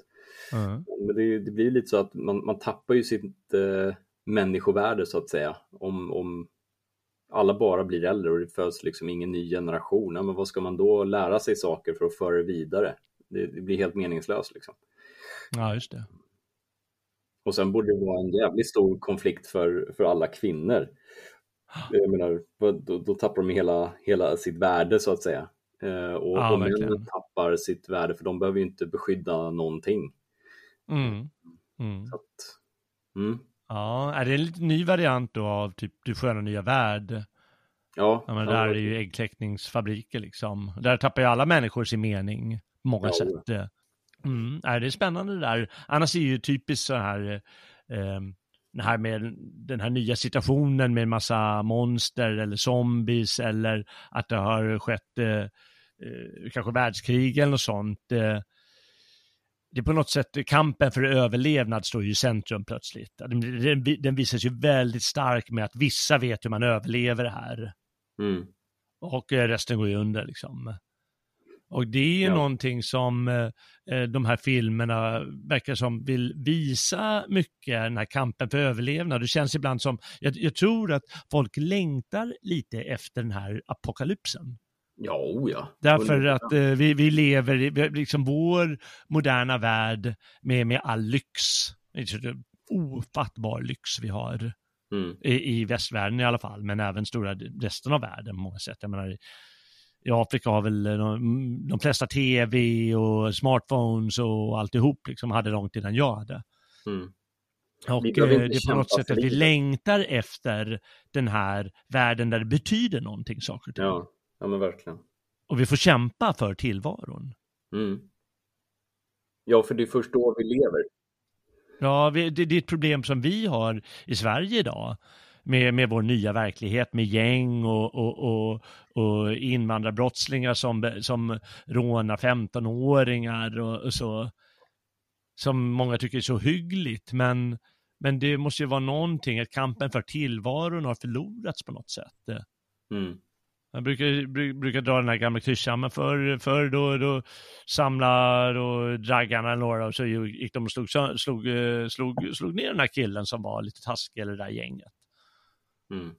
Ja. Men det, det blir lite så att man, man tappar ju sitt eh, människovärde så att säga. Om, om alla bara blir äldre och det föds liksom ingen ny generation. Ja, men vad ska man då lära sig saker för att föra det vidare? Det, det blir helt meningslöst liksom. ja, just det. Och sen borde det vara en jävligt stor konflikt för, för alla kvinnor. Jag menar, då, då tappar de hela, hela sitt värde så att säga. Eh, och Ja, och männen tappar sitt värde för de behöver ju inte beskydda någonting. Mm. Mm. Så att, mm. Ja, är det en lite ny variant då av typ Du sköna nya värld? Ja. Ja, men där är ju äggkläckningsfabriker liksom. Där tappar ju alla människor sin mening på många Ja. sätt. Mm, är det är spännande det där. Annars är ju typiskt så här, eh, det här med den här nya situationen med massa monster eller zombies eller att det har skett eh, eh, kanske världskrig eller något sånt. Eh, det är på något sätt, kampen för överlevnad står ju i centrum plötsligt. Den, den, visas ju väldigt stark med att vissa vet hur man överlever det här. Mm. Och eh, resten går ju under liksom. Och det är ju Ja. någonting som eh, eh, de här filmerna verkar som vill visa mycket, den här kampen för överlevnad. Det känns ibland som, jag, jag tror att folk längtar lite efter den här apokalypsen. Ja, oh ja. Därför att eh, vi, vi lever i liksom vår moderna värld med, med all lyx. Ofattbar lyx vi har Mm. i, i västvärlden i alla fall, men även stora resten av världen på många sätt. Jag menar, i- Afrika har väl de, de flesta tv och smartphones och alltihop liksom hade långt innan jag hade. Mm. Och eh, det är på något sätt att vi längtar efter den här världen där det betyder någonting, saker och ting. Ja, ja men verkligen. Och vi får kämpa för tillvaron. Mm. Ja, för det är först då vi lever. Ja, det är ett problem som vi har i Sverige idag. Med, med vår nya verklighet med gäng och, och, och, och invandrarbrottslingar som, som rånar 15-åringar och, och så. Som många tycker är så hyggligt. Men, men det måste ju vara någonting, att kampen för tillvaron har förlorats på något sätt. Mm. Jag brukar, bru- brukar dra den här gamla klyschan, men förr, förr då, då samlar och draggarna några och så gick de och slog, slog, eh, slog, slog ner den här killen som var lite taskig eller det där gänget. Mm.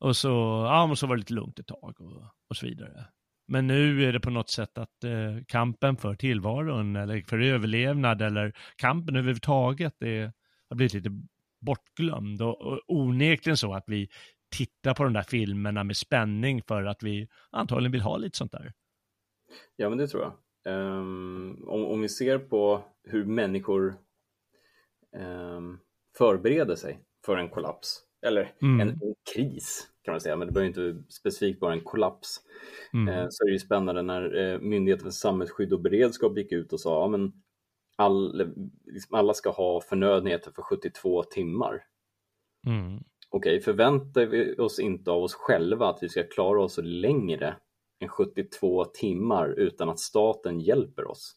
Och så, ja, men så var det lite lugnt ett tag och, och så vidare. Men nu är det på något sätt att eh, kampen för tillvaron eller för överlevnad eller kampen överhuvudtaget är, har blivit lite bortglömd och, och onekligen så att vi tittar på de där filmerna med spänning för att vi antagligen vill ha lite sånt där. Ja, men det tror jag. Ehm, om, om vi ser på hur människor ehm, förbereder sig för en kollaps, eller Mm. en, en kris kan man säga, men det behöver inte specifikt vara en kollaps. Mm. Eh, så är det ju spännande när eh, Myndigheten för samhällsskydd och beredskap gick ut och sa ja, men all, liksom alla ska ha förnödenheter för 72 timmar. Mm. Okej, förväntar vi oss inte av oss själva att vi ska klara oss längre än 72 timmar utan att staten hjälper oss?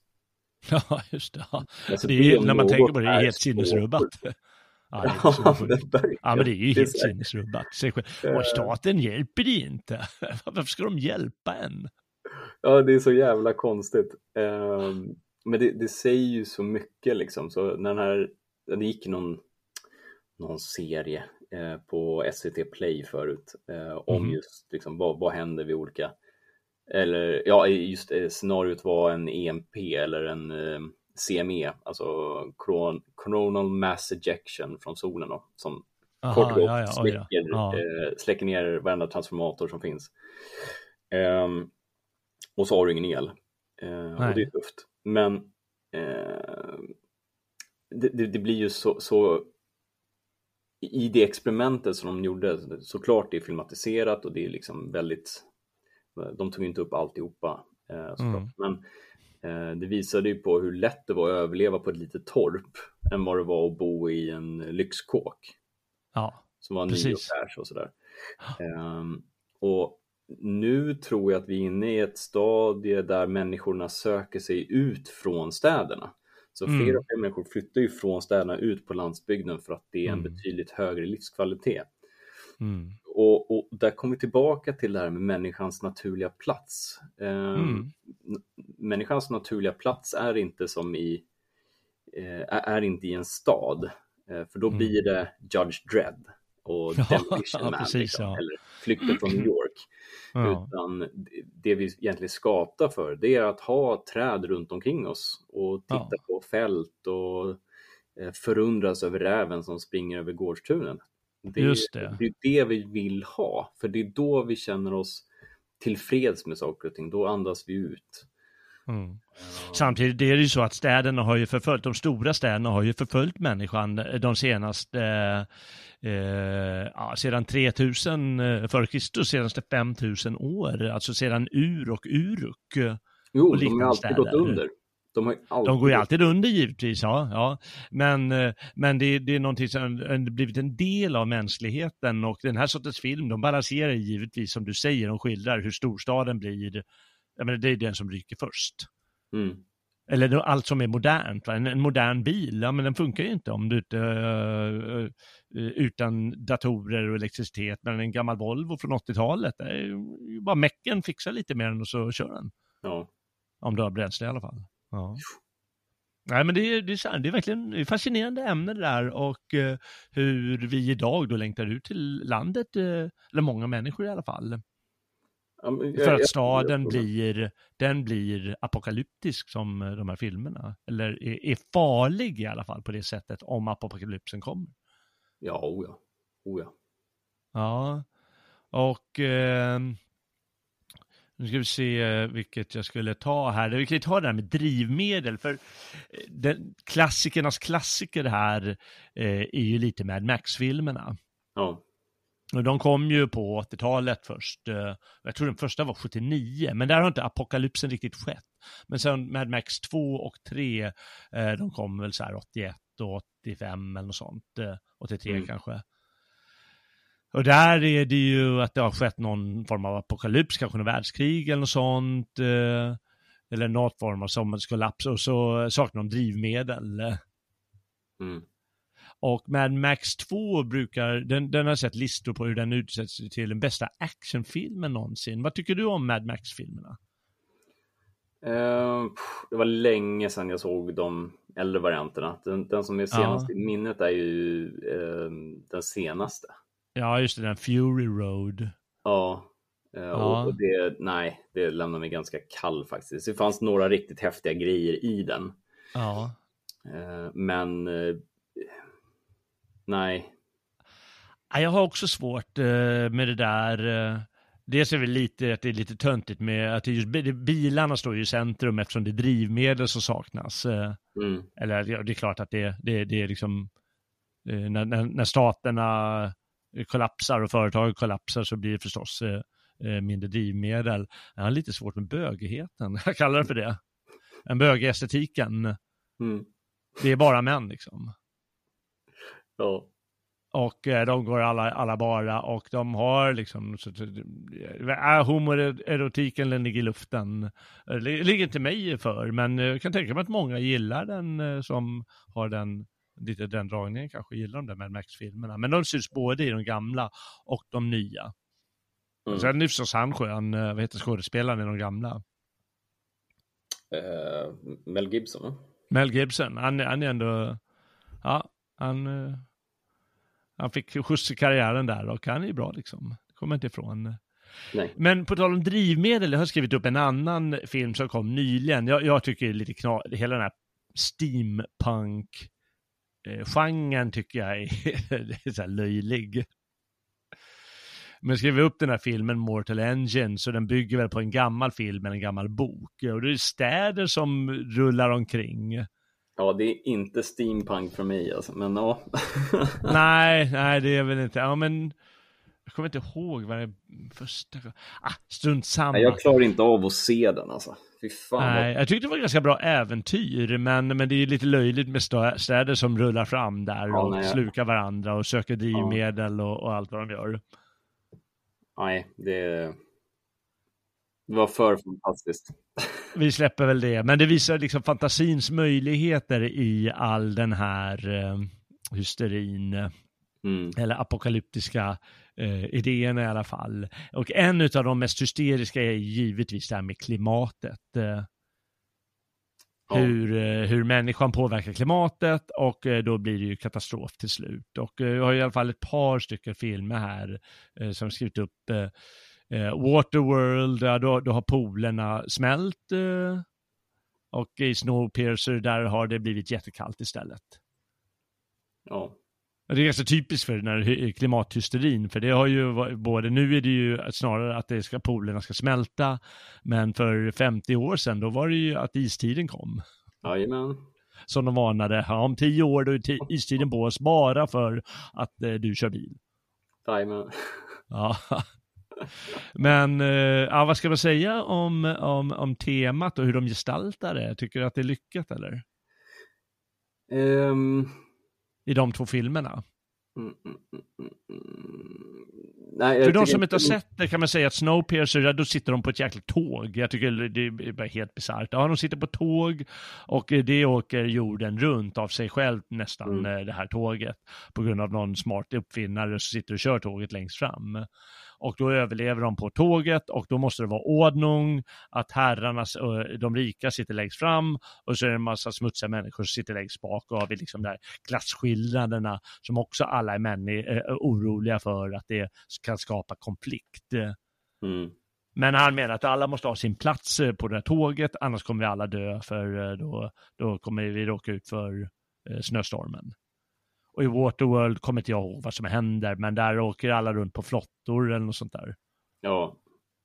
Ja, just det. Alltså, Det är, när man tänker på det, det är helt sinnesrubbat. Ja, det är Ja, men det är ju helt sinnesrubbat. Och staten hjälper det inte. Varför ska de hjälpa en? Ja, det är så jävla konstigt. Ehm, men det, det säger ju så mycket liksom. Så när den här, det gick någon, någon serie eh, på SVT Play förut eh, om Mhm. just liksom, vad, vad händer vid olika, eller ja, just eh, scenariot var en EMP eller en eh, CME, alltså coron- coronal mass ejection från solen då, som Aha, kort och gott ja, ja, släcker, Ja. eh, släcker ner varenda transformator som finns. Ehm, och så har du ingen el. Eh, och det är tufft. Men eh, det, det, det blir ju så, så i det experimentet som de gjorde, såklart det är filmatiserat och det är liksom väldigt, de tog inte upp alltihopa eh, såklart. Mm. Men eh, det visade ju på hur lätt det var att överleva på ett litet torp än vad det var att bo i en lyxkåk Ja, som var Precis. fräsch och sådär. Ehm, och nu tror jag att vi är inne i ett stadie där människorna söker sig ut från städerna. Så Mm. fler och fler människor flyttar ju från städerna ut på landsbygden för att det är en Mm. betydligt högre livskvalitet. mm. Och, och där kommer vi tillbaka till det här med människans naturliga plats. N- Människans naturliga plats är inte som i, eh, är inte i en stad, eh, för då Mm. blir det Judge Dredd och Demolition ja, Man, precis, liksom, ja. eller Flykten från New York. ja. Utan det- det vi egentligen skapar för, det är att ha träd runt omkring oss och titta Ja. på fält och eh, förundras över räven som springer över gårdstunen. Det, Just det. det är det vi vill ha, för det är då vi känner oss tillfreds med saker och ting. Då andas vi ut. Mm. Samtidigt är det ju så att städerna har ju förföljt, de stora städerna har ju förföljt människan de senaste, eh, ja, sedan 3000 eh, före Kristus, senaste 5000 år, alltså sedan Ur och Uruk. Jo, och de har alltid städer. gått under. De, alltid De går ju alltid under givetvis, ja. ja. Men, eh, men det, det är någonting som har blivit en del av mänskligheten och den här sortens film, de balanserar givetvis som du säger, de skildrar hur storstaden blir, jag menar, det är den som ryker först. Mm. Eller allt som är modernt? En, en modern bil, ja men den funkar ju inte om du inte, eh, utan datorer och elektricitet, men en gammal Volvo från 80-talet, det är ju bara mecken fixar lite mer än och så kör den. Ja. Om du har bränsle i alla fall. Ja. Nej men det är, det är, det är verkligen fascinerande ämne det där och eh, hur vi idag då längtar ut till landet, eh, eller många människor i alla fall. För att staden blir, den blir apokalyptisk som eh, de här filmerna. Eller är, är farlig i alla fall på det sättet om apokalypsen kommer. Ja, oh ja. Oh ja. Ja, och eh, nu ska vi se vilket jag skulle ta här. Vi kan ju ta det här med drivmedel, för eh, den, klassikernas klassiker här eh, är ju lite Mad Max-filmerna. Ja. Och de kom ju på 80-talet först. eh, Jag tror den första var 79, men där har inte apokalypsen riktigt skett. Men sen Mad Max 2 och 3, eh, de kom väl så här 81 och 85 eller något sånt. eh, 83 Mm. kanske. Och där är det ju att det har skett någon form av apokalyps, kanske något världskrig eller något sånt. eh, Eller något form av samhällskollaps och så saknar de drivmedel. Mm. Och Mad Max 2 brukar, den, den har sett listor på hur den utsätts till den bästa actionfilmen någonsin. Vad tycker du om Mad Max-filmerna? Pff, det var länge sedan jag såg de äldre varianterna. Den, den som är senast i minnet är ju eh, den senaste. Ja, just det, den Fury Road. Ja. Eh, Ja. Och, det, nej, det lämnar mig ganska kall faktiskt. Det fanns några riktigt häftiga grejer i den. Ja. Men nej, Ja, Jag har också svårt eh, med det där. eh, Dels är det lite att det är lite töntigt med att just bi- bilarna står ju i centrum eftersom det är drivmedel som saknas. eh, mm, Eller det är klart att det, det, det är liksom när, när, när staterna kollapsar och företag kollapsar så blir det förstås mindre drivmedel. Jag har lite svårt med bögigheten, jag kallar det för det. En bögestetiken, mm, det är bara män liksom. Ja, Och eh, de går alla, alla bara och de har liksom, så, äh, homoerotiken den ligger i luften. Eh, Det ligger inte mig för, men eh, jag kan tänka mig att många gillar den eh, som har den, lite den dragningen kanske, gillar de där Mad Max-filmerna. Men de syns både i de gamla och de nya. mm. Sen är förstås han skön, eh, vad heter skådespelaren i de gamla? Eh, Mel Gibson, va? Mel Gibson, han, han är ändå, ja, han, eh, han fick skjuts i karriären där och han är ju bra liksom. Det kommer inte ifrån. Nej. Men på tal om drivmedel, jag har skrivit upp en annan film som kom nyligen. Jag, jag tycker lite knas, hela den här steampunk eh, genren tycker jag är, så löjlig. Men jag skrev upp den här filmen Mortal Engine, så den bygger väl på en gammal film eller en gammal bok. Och det är städer som rullar omkring. Ja, det är inte steampunk för mig alltså, men ja. nej, nej det är väl inte, ja men jag kommer inte ihåg vad det första Ah, strunt samma. Nej, jag klarar inte av att se den alltså. Fy fan. Nej, vad... jag tyckte det var ganska bra äventyr, men, men det är lite löjligt med städer som rullar fram där Ja, och nej. slukar varandra och söker drivmedel och, och allt vad de gör. Nej, det... det var för fantastiskt. Vi släpper väl det, men det visar liksom fantasins möjligheter i all den här eh, hysterin, eh, Mm. eller apokalyptiska eh, idéerna i alla fall. Och en av de mest hysteriska är givetvis det här med klimatet. Eh, hur, eh, hur människan påverkar klimatet och eh, då blir det ju katastrof till slut. Och eh, jag har i alla fall ett par stycken filmer här eh, som skrivit upp eh, Waterworld, ja, då, då har polerna smält eh, och i Snowpiercer där har det blivit jättekallt istället. Ja. Det är ganska typiskt för den här klimathysterin, för det har ju både, nu är det ju snarare att det ska, polerna ska smälta, men för 50 år sedan då var det ju att istiden kom. Jajamän. Som de varnade, ja, om tio år då är istiden på oss bara för att eh, du kör bil. Jajamän. Ja. Men eh, ja, vad ska man säga om, om, om temat och hur de gestaltar det? Tycker du att det är lyckat eller? Um... I de två filmerna? Mm, mm, mm, Nej, För de som inte har sett det kan man säga att Snowpiercer, då sitter de på ett jäkligt tåg. Jag tycker det är bara helt bisarrt. Ja, de sitter på tåg och det åker jorden runt av sig själv nästan, mm. det här tåget. På grund av någon smart uppfinnare som sitter och kör tåget längst fram och då överlever de på tåget och då måste det vara ordning, att herrarna, de rika sitter längst fram och så är det en massa smutsiga människor som sitter längst bak och har vi liksom där klasskillnaderna som också alla är män är oroliga för att det kan skapa konflikt. Mm. Men han menar att alla måste ha sin plats eh, på det här tåget, annars kommer vi alla dö, för eh, då, då kommer vi råka ut för eh, snöstormen. Och i Waterworld kommer inte jag ihåg vad som händer, men där åker alla runt på flottor eller något sånt där. Ja,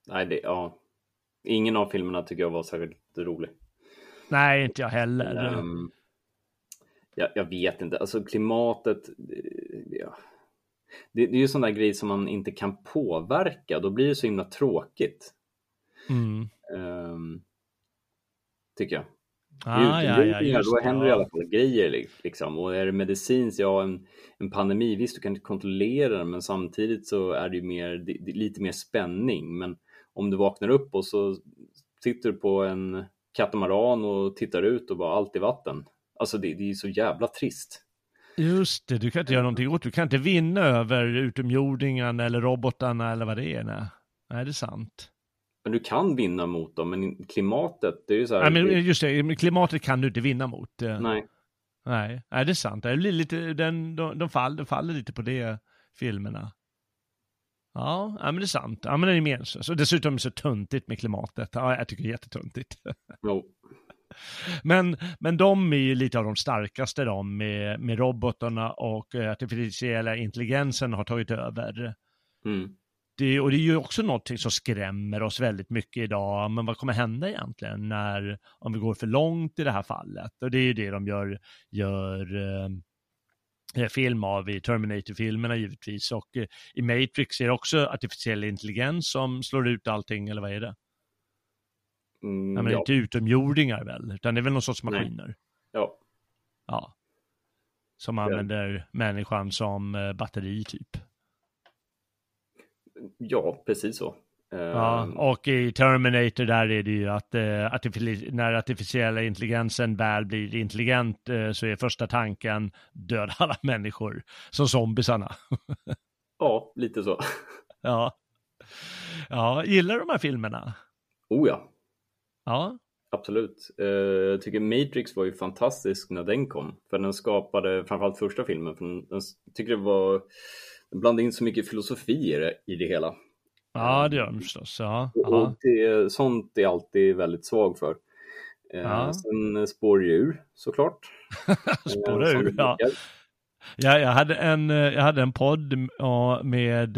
nej det, ja. Ingen av filmerna tycker jag var särskilt rolig. Nej, inte jag heller. Um, jag, jag, vet inte, alltså klimatet, ja. det, det är ju sån där grej som man inte kan påverka, då blir det så himla tråkigt. Mm. Um, tycker jag. Ah, ja, ja, just, då händer det i alla fall grejer. Liksom. Och är det medicins, ja en, en pandemi, visst du kan inte kontrollera den men samtidigt så är det ju mer, det, det, lite mer spänning. Men om du vaknar upp och så sitter du på en katamaran och tittar ut och bara allt i vatten. Alltså det, det är så jävla trist. Just det, du kan inte göra någonting åt Du kan inte vinna över utomjordingarna eller robotarna eller vad det är. Nej, nej det är sant. Men du kan vinna mot dem, men klimatet, det är ju så här. Nej, men just det, klimatet kan du inte vinna mot. Nej. Nej, nej det är sant. Det blir lite, den, de, de, faller, de faller lite på det, filmerna. Ja, ja men det är sant. Ja, men det är meningslöst. Och dessutom så tuntigt med klimatet. Ja, jag tycker det är jättetuntigt. Jo. Men, men de är ju lite av de starkaste de med, med robotarna och artificiella intelligensen har tagit över. Mm det, och det är ju också någonting som skrämmer oss väldigt mycket idag. Men vad kommer hända egentligen när, om vi går för långt i det här fallet? Och det är ju det de gör, gör eh, film av i Terminator-filmerna givetvis. Och eh, i Matrix är det också artificiell intelligens som slår ut allting, eller vad är det? Mm, ja, men ja. inte utomjordingar väl, utan det är väl någon sorts maskiner? Nej. Ja. Ja. Som använder ja. människan som eh, batteri typ. Ja, precis så. Ja, och i Terminator där är det ju att eh, artific när artificiella intelligensen väl blir intelligent eh, så är första tanken döda alla människor, som zombisarna. ja, lite så. ja. Ja, gillar du de här filmerna? Oh ja. Ja. Absolut. Uh, jag tycker Matrix var ju fantastisk när den kom, för den skapade framförallt första filmen, för den, den tycker det var blandar in så mycket filosofi i det, hela. Ja, det gör de förstås. Ja. Och det, sånt är alltid väldigt svag för. Eh, ja. Sen spår ur såklart. spåra eh, ur, ja. ja. Jag hade en, eh, jag hade en podd med,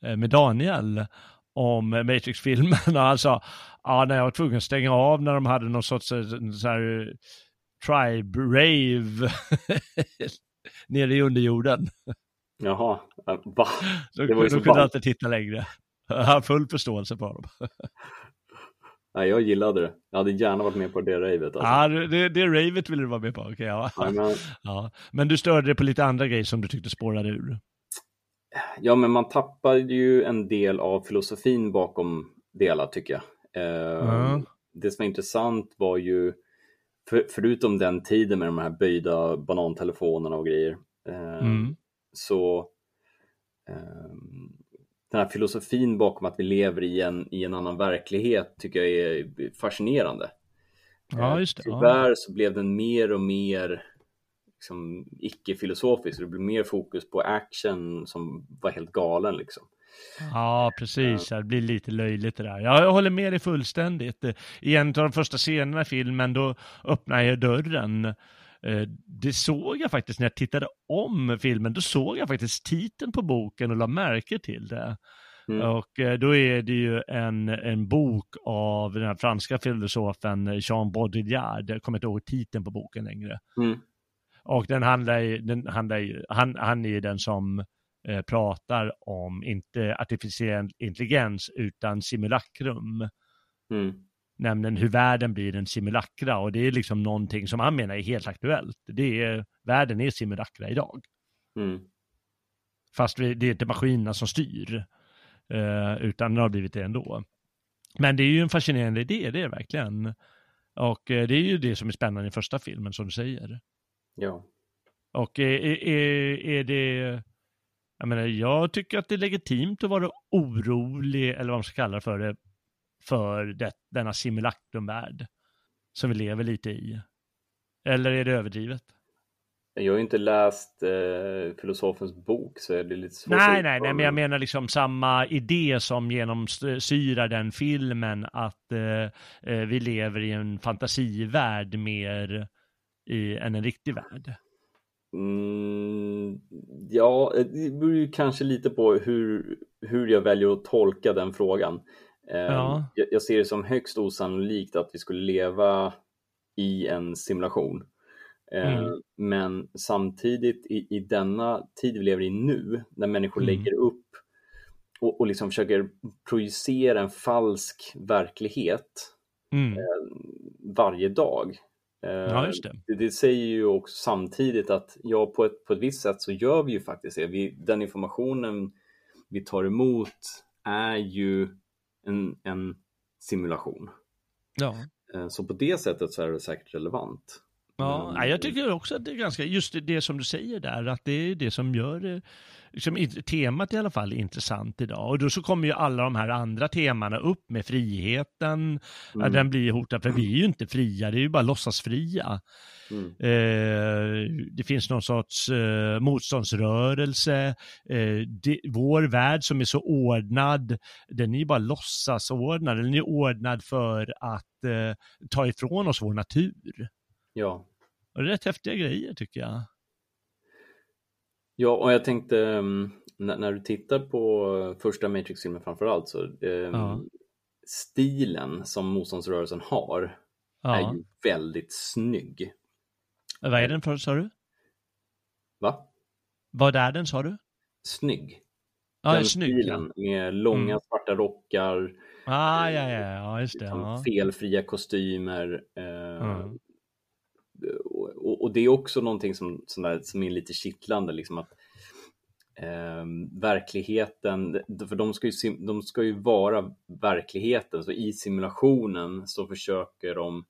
med Daniel om Matrix-filmen och han sa, ja, när jag var tvungen att stänga av när de hade någon sorts så här, tribe rave nere i underjorden. Jaha, va? Det var ju så kunde inte titta längre. Jag har full förståelse på dem. Nej, jag gillade det. Jag hade gärna varit med på det ravet. Alltså. Ja, det, det ravet ville du vara med på. Okay, ja. Amen. ja. Men du störde dig på lite andra grejer som du tyckte spårade ur. Ja, men man tappade ju en del av filosofin bakom delar tycker jag. Eh, mm. Det som var intressant var ju, för, förutom den tiden med de här böjda banantelefonerna och grejer, eh, mm så um, den här filosofin bakom att vi lever i en, i en annan verklighet tycker jag är fascinerande. Ja, just det. Tyvärr så blev den mer och mer liksom, icke-filosofisk. Det blev mer fokus på action som var helt galen liksom. Ja, precis. Det blir lite löjligt det där. Jag håller med dig fullständigt. I en av de första scenerna i filmen, då öppnar jag dörren Eh, det såg jag faktiskt när jag tittade om filmen, då såg jag faktiskt titeln på boken och la märke till det. Mm. Och eh, då är det ju en, en bok av den här franska filosofen Jean Baudrillard, jag kommer inte ihåg titeln på boken längre. Mm. Och den handlar, den handlar han, han är ju den som eh, pratar om inte artificiell intelligens utan simulakrum. Mm. Nämligen hur världen blir en simulakra och det är liksom någonting som han menar är helt aktuellt. Det är, världen är simulakra idag. Mm. Fast det är inte maskinerna som styr, eh, utan det har blivit det ändå. Men det är ju en fascinerande idé, det är det verkligen. Och eh, det är ju det som är spännande i första filmen, som du säger. Ja. Och är, är, är det... Jag menar, jag tycker att det är legitimt att vara orolig, eller vad man ska kalla det för det, för det, denna simulacrumvärld som vi lever lite i. Eller är det överdrivet? Jag har ju inte läst eh, filosofens bok så är det lite svårt Nej, nej, nej, men jag menar liksom samma idé som genomsyrar den filmen att eh, eh, vi lever i en fantasivärld mer i, än en riktig värld. Mm, ja, det beror ju kanske lite på hur, hur jag väljer att tolka den frågan. Ja. Ehm, jag, jag ser det som högst osannolikt att vi skulle leva i en simulation. Ehm, mm. Men samtidigt i, i denna tid vi lever i nu, när människor mm. lägger upp och, och liksom försöker projicera en falsk verklighet mm. eh, varje dag. Ja, det. det. det. säger ju också samtidigt att ja, på ett, på ett visst sätt så gör vi ju faktiskt det. Vi, den informationen vi tar emot är ju en, en simulation. Ja. Eh, så på det sättet så är det säkert relevant. Ja, Men, jag tycker också att det är ganska, just det som du säger där, att det är det som gör liksom, temat i alla fall intressant idag. Och då så kommer ju alla de här andra temana upp med friheten, mm. den blir hotad, för vi är ju inte fria, det är ju bara låtsasfria. Mm. Eh, det finns någon sorts eh, motståndsrörelse. Eh, det, vår värld som är så ordnad, den är ju bara låtsasordnad. Den är ordnad för att eh, ta ifrån oss vår natur. Ja. Och det är rätt häftiga grejer tycker jag. Ja, och jag tänkte um, när, du tittar på första Matrix-filmen framförallt så um, ja. stilen som motståndsrörelsen har ja. är ju väldigt snygg. Vad är den för, sa du? Va? Vad är den, sa du? Snygg. Ja, den snygg, stilen ja. med långa mm. svarta rockar. Ah, ja, ja, ja, just det. Liksom ja. Felfria kostymer. Eh, mm. Och, det är också någonting som, som, är, som är lite kittlande, liksom att eh, verkligheten, för de ska, ju, de ska ju vara verkligheten, så i simulationen så försöker de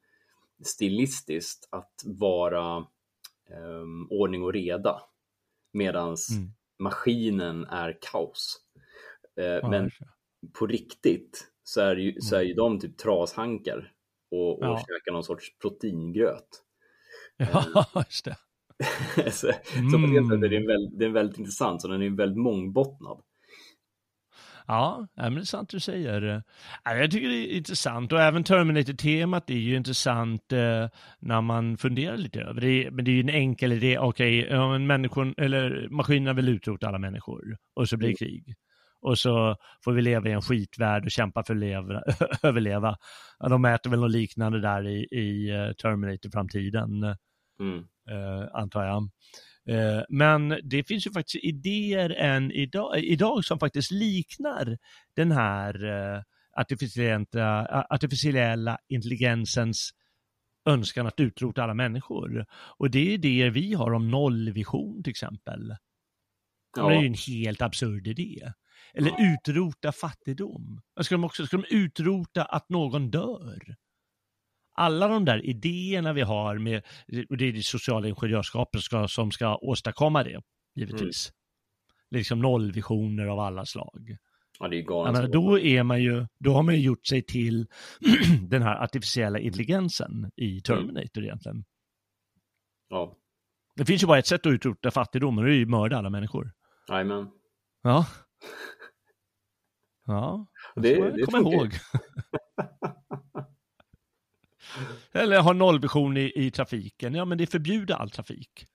stilistiskt att vara eh, ordning och reda medans mm. maskinen är kaos. Eh, ja, men på riktigt så är, ju, så är ju de typ trashankar och, och ja. käkar någon sorts proteingröt. Ja, just det. så, mm. så på det sättet är det, en väldigt, det är väldigt intressant, så den är väldigt mångbottnad. Ja, men det är sant du säger. Jag tycker det är intressant och även Terminator-temat är ju intressant eh, när man funderar lite över det. Men det är ju en enkel idé, okej, okay, människor, eller maskinerna vill utrota alla människor och så blir det mm. krig. Och så får vi leva i en skitvärld och kämpa för att leva, överleva. De äter väl något liknande där i, i eh, Terminator-framtiden, mm. eh, antar jag. Eh, men det finns ju faktiskt idéer än idag, idag som faktiskt liknar den här eh, artificiella, artificiella intelligensens önskan att utrota alla människor. Och det är idéer vi har om nollvision till exempel. Ja. Det är ju en helt absurd idé. Eller utrota fattigdom. Ska de också ska de utrota att någon dör? Alla de där idéerna vi har med, och det är det sociala ingenjörskapet ska, som ska åstadkomma det, givetvis. Mm. Liksom nollvisioner av alla slag. Ja, det är galet. Menar, då är man ju, då har man ju gjort sig till den här artificiella intelligensen i Terminator mm. egentligen. Ja. Det finns ju bara ett sätt att utrota fattigdom och det är ju mörda alla människor. Jajamän. Ja. Ja, det, det kommer ihåg. Eller ha nollvision i, i trafiken. Ja, men det förbjuder all trafik.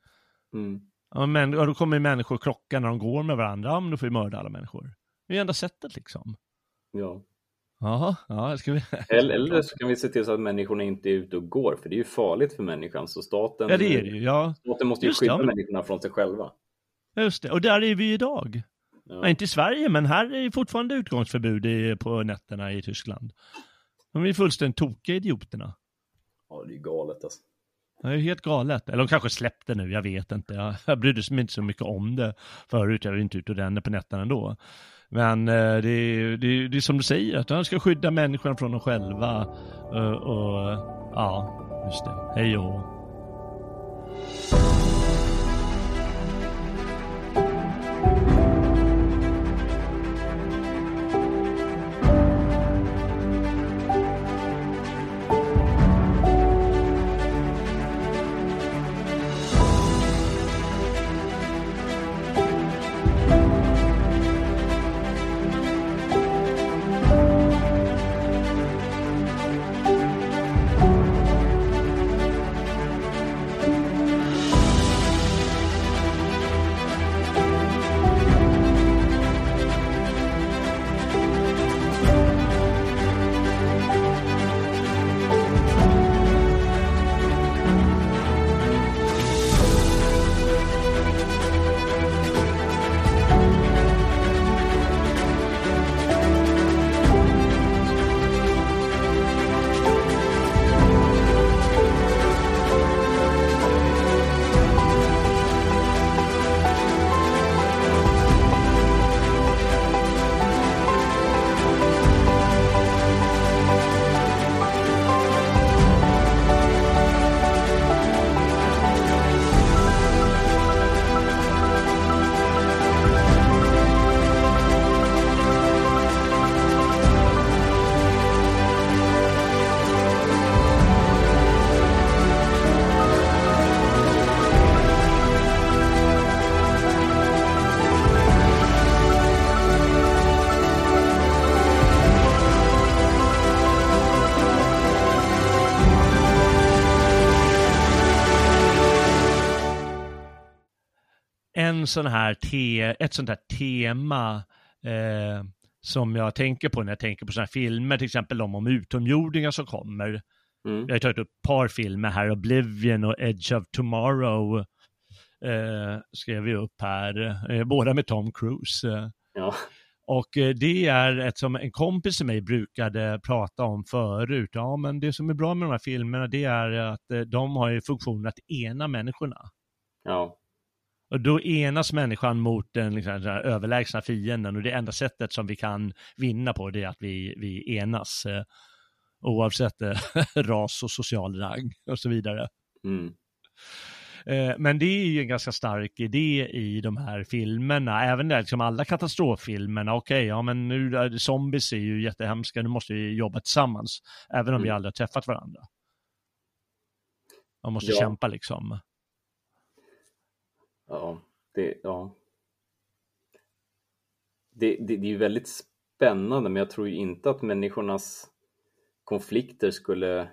Mm. Ja, men, ja, då kommer människor krocka när de går med varandra. Ja, men då får vi mörda alla människor. Det är ju enda sättet liksom. Ja. Jaha, ja, ska vi... Eller, eller så kan vi se till så att människorna inte är ute och går, för det är ju farligt för människan. Så staten, Ja, det är det ju. Ja, staten måste ju Just det, skydda ja. människorna från sig själva. just det. Och där är vi idag. Ja. Ja, inte i Sverige, men här är det fortfarande utgångsförbud på nätterna i Tyskland. De är fullständigt tokiga, idioterna ja, det är ju galet alltså. Det är helt galet. Eller de kanske släppte nu, jag vet inte. Jag, jag brydde mig inte så mycket om det förut. Jag var inte ute och rände på nätterna ändå. Men eh, det, är, det, är, det är som du säger, att de ska skydda människan från dem själva. Och, och ja, just det. Hej och en sån här te, ett sånt här tema eh, som jag tänker på när jag tänker på såna här filmer, till exempel de om utomjordingar som kommer. Mm. Jag har tagit upp ett par filmer här, Oblivion och Edge of Tomorrow eh, skrev vi upp här, eh, båda med Tom Cruise. Ja. Och eh, det är ett som en kompis till mig brukade prata om förut. Ja, men det som är bra med de här filmerna det är att eh, de har ju funktionen att ena människorna. ja. Och då enas människan mot den, liksom, den överlägsna fienden och det enda sättet som vi kan vinna på det är att vi, vi enas. Eh, oavsett eh, ras och social rang och så vidare. Mm. Eh, men det är ju en ganska stark idé i de här filmerna, även där, liksom alla katastroffilmerna. Okej, ja men nu, zombies är ju jättehemska, nu måste vi jobba tillsammans, även om vi Mm. aldrig har träffat varandra. Man måste Ja. kämpa liksom. Ja, det, ja. Det, det, det är ju väldigt spännande, men jag tror ju inte att människornas konflikter skulle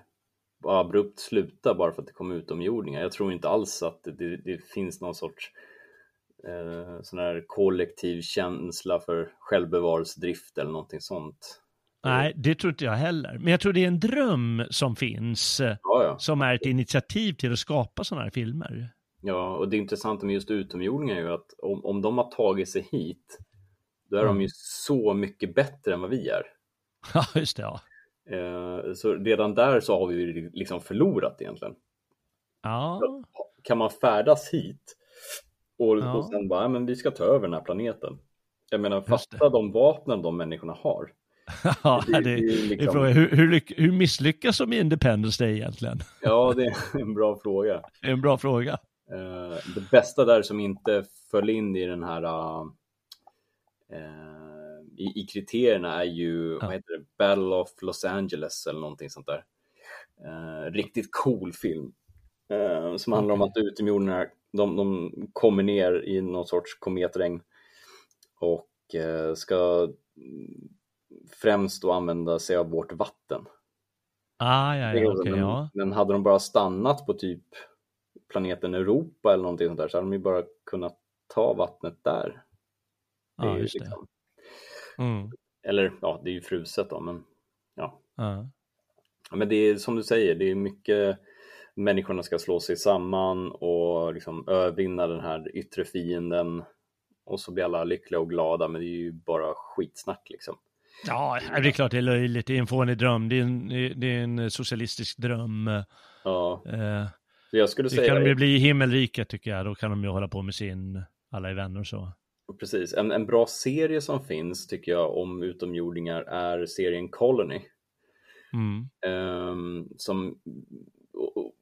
abrupt sluta bara för att det kommer utomjordingar. Jag tror inte alls att det, det, finns någon sorts eh, sån här kollektiv känsla för självbevarelsedrift eller någonting sånt. Nej, det tror inte jag heller. Men jag tror det är en dröm som finns, Ja, ja. som är ett initiativ till att skapa sådana här filmer. Ja, och det intressanta med just utomjordingar är ju att om, om de har tagit sig hit, då är Mm. de ju så mycket bättre än vad vi är. Ja, just det. Ja. Eh, så redan där så har vi ju liksom förlorat egentligen. ja. Kan man färdas hit och, Ja. och sen bara, "Ja, men vi ska ta över den här planeten. Jag menar, fatta de vapnen de människorna har. ja Det- det, liksom- hur, hur, hur misslyckas de i Independence Day egentligen? Ja, det är en bra fråga. Det är en bra fråga. Eh, det bästa där som inte föll in i den här eh, i, i kriterierna är ju, vad heter det, Battle of Los Angeles eller någonting sånt där. Eh, riktigt cool film. Eh, som handlar om att utomjordingarna, de, de kommer ner i någon sorts kometregn och eh, ska främst då använda sig av vårt vatten. Ah, ja, ja, okej, men, ja. men hade de bara stannat på typ planeten Europa eller någonting sånt där så hade de ju bara kunnat ta vattnet där. Det Ja, ju just det. liksom- Mm. Eller ja, det är ju fruset då, men ja. Ja. Ja, Men det är som du säger, det är mycket människorna ska slå sig samman och liksom övervinna den här yttre fienden och så blir alla lyckliga och glada, men det är ju bara skitsnack liksom. Ja, det är klart det är löjligt. Det är en fånig dröm. Det är en, det är en socialistisk dröm. Ja, Eh, så jag skulle det säga kan de ju bli himmelriket tycker jag. Då kan de ju hålla på med sin, alla är vänner och så. precis, en, en bra serie som finns tycker jag om utomjordingar är serien Colony. Mm. Ehm, som, och, och,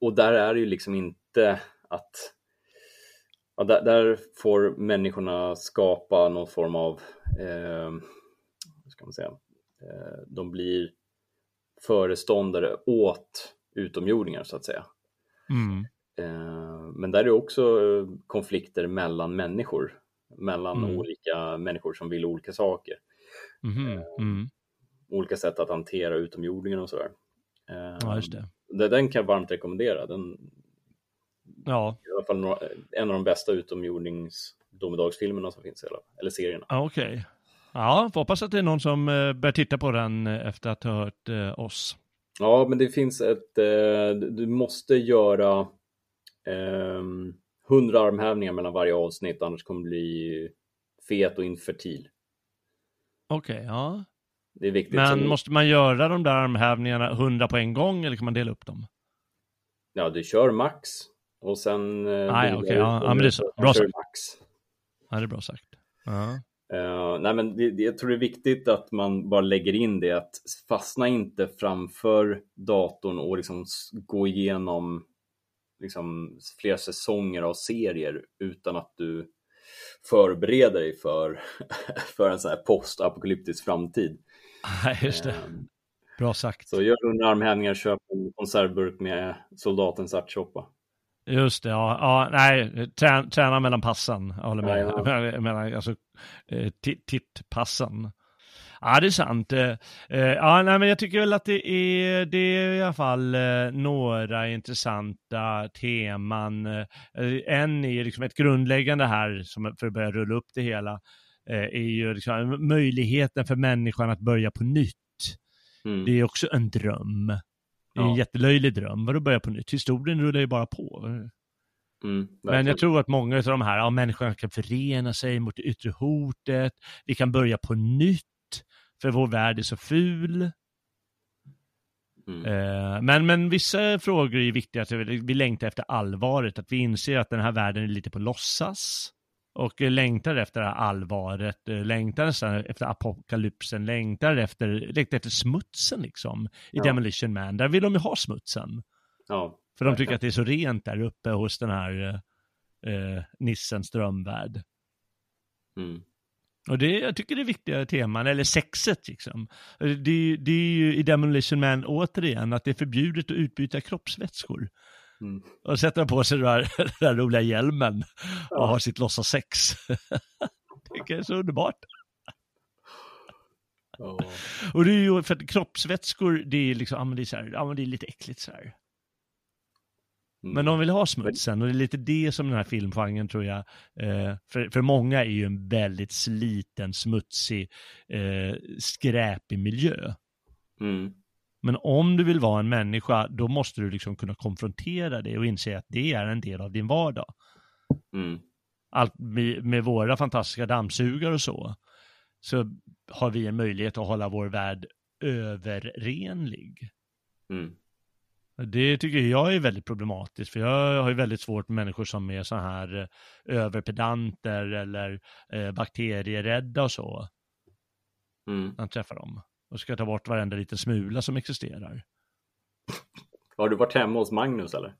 och där är det ju liksom inte att ja, där, där får människorna skapa någon form av ehm, vad ska man säga Eh, de blir föreståndare åt utomjordingar så att säga Mm. Eh, men där är också eh, konflikter mellan människor mellan Mm. olika människor som vill olika saker Mhm. Mm. olika sätt att hantera utomjordingar och sådär Ja, just det. Den kan jag varmt rekommendera. Den Ja, i alla fall några, en av de bästa utomjordings domedagsfilmerna som finns, eller, eller serierna. ja, okej. Ja, får hoppas att det är någon som börjar titta på den efter att ha hört oss. Ja, men det finns ett, eh, du måste göra ehm, 100 armhävningar mellan varje avsnitt, annars kommer du bli fet och infertil. Okej, ja. Det är viktigt. Men Så- måste man göra de där armhävningarna 100 på en gång eller kan man dela upp dem? Ja, du kör max och sen... eh, Ah, ja, okej, du ja, ja, men det är så. Bra sagt. max. Ja, det är bra sagt. Ja. Eh, nej men det, det, jag tror det är viktigt att man bara lägger in det att fastna inte framför datorn och liksom gå igenom liksom flera säsonger av serier utan att du förbereder dig för, för en sån här postapokalyptisk framtid. Nej, just det. Eh, Bra sagt. så gör under armhävningar, köp en konservburk med soldatens ärtsoppa. Just det, ja. ja nej, trä, träna mellan passen. Jag håller med. Ja, mellan, alltså, eh, ti- tittpassen. Ja, det är sant. Eh, eh, Ja, nej, men jag tycker väl att det är, det är i alla fall några intressanta teman. En är liksom ett grundläggande här, som för att börja rulla upp det hela, är ju liksom möjligheten för människan att börja på nytt. Mm. Det är också en dröm. Det är en Ja. jättelöjlig dröm. Vadå börja på nytt? Historien rullar ju bara på. Mm, Men jag tror att många av de här, ja, människorna kan förena sig mot det yttre hotet. Vi kan börja på nytt, för vår värld är så ful. Mm. Eh, men, men vissa frågor är viktiga, att vi vi längtar efter allvaret, att vi inser att den här världen är lite på låtsas. Och eh, längtar efter det här allvaret, eh, längtar efter apokalypsen, längtar efter, längtar efter smutsen liksom. I Ja. Demolition Man, där vill de ju ha smutsen. Ja, För de tycker att det är så rent där uppe hos den här eh, eh, Nissens drömvärld. Mm. Och det, jag tycker det är viktiga teman, eller sexet liksom. Det, det är ju i Demolition Man återigen att det är förbjudet att utbyta kroppsvätskor. Mm. Och sätta på sig den där, den där roliga hjälmen och Ja. ha sitt låtsassex. det tycker jag är så underbart. Ja. Och det är ju för att kroppsvätskor, det är liksom, det är så här, ja det är lite äckligt så här. Mm. Men de vill ha smutsen och det är lite det som den här filmgenren tror jag, eh, för, för många är ju en väldigt sliten, smutsig, eh, skräpig miljö. Mm. Men om du vill vara en människa, då måste du liksom kunna konfrontera det och inse att det är en del av din vardag. Mm. Allt med, med våra fantastiska dammsugare och så, så har vi en möjlighet att hålla vår värld överrenlig. Mm. Det tycker jag är väldigt problematiskt, för jag har ju väldigt svårt med människor som är så här eh, överpedanter eller eh, bakterierädda och så, Mm. när jag träffar dem. Och ska ta bort varenda liten smula som existerar. Har du varit hemma hos Magnus eller?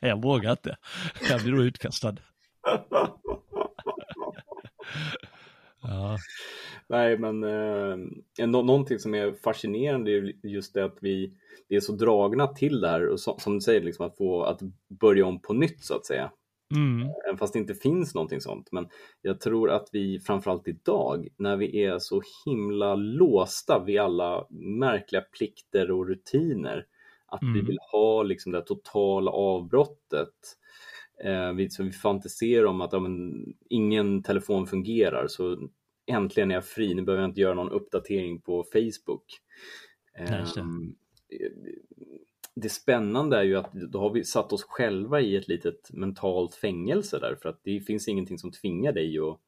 jag vågar inte. Jag blir då utkastad. Ja. Nej, men eh, nå- någonting som är fascinerande är ju just det att vi, vi är så dragna till det här och så, som du säger, liksom att få att börja om på nytt så att säga. Mm. Även fast det inte finns någonting sånt. Men jag tror att vi framförallt idag, när vi är så himla låsta vid alla märkliga plikter och rutiner, att Mm. vi vill ha liksom det totala avbrottet. Eh, vi, så vi fantiserar om att ja, men, ingen telefon fungerar, så äntligen är jag fri, nu behöver jag inte göra någon uppdatering på Facebook. Just det. Spännande är ju att då har vi satt oss själva i ett litet mentalt fängelse där för att det finns ingenting som tvingar dig att,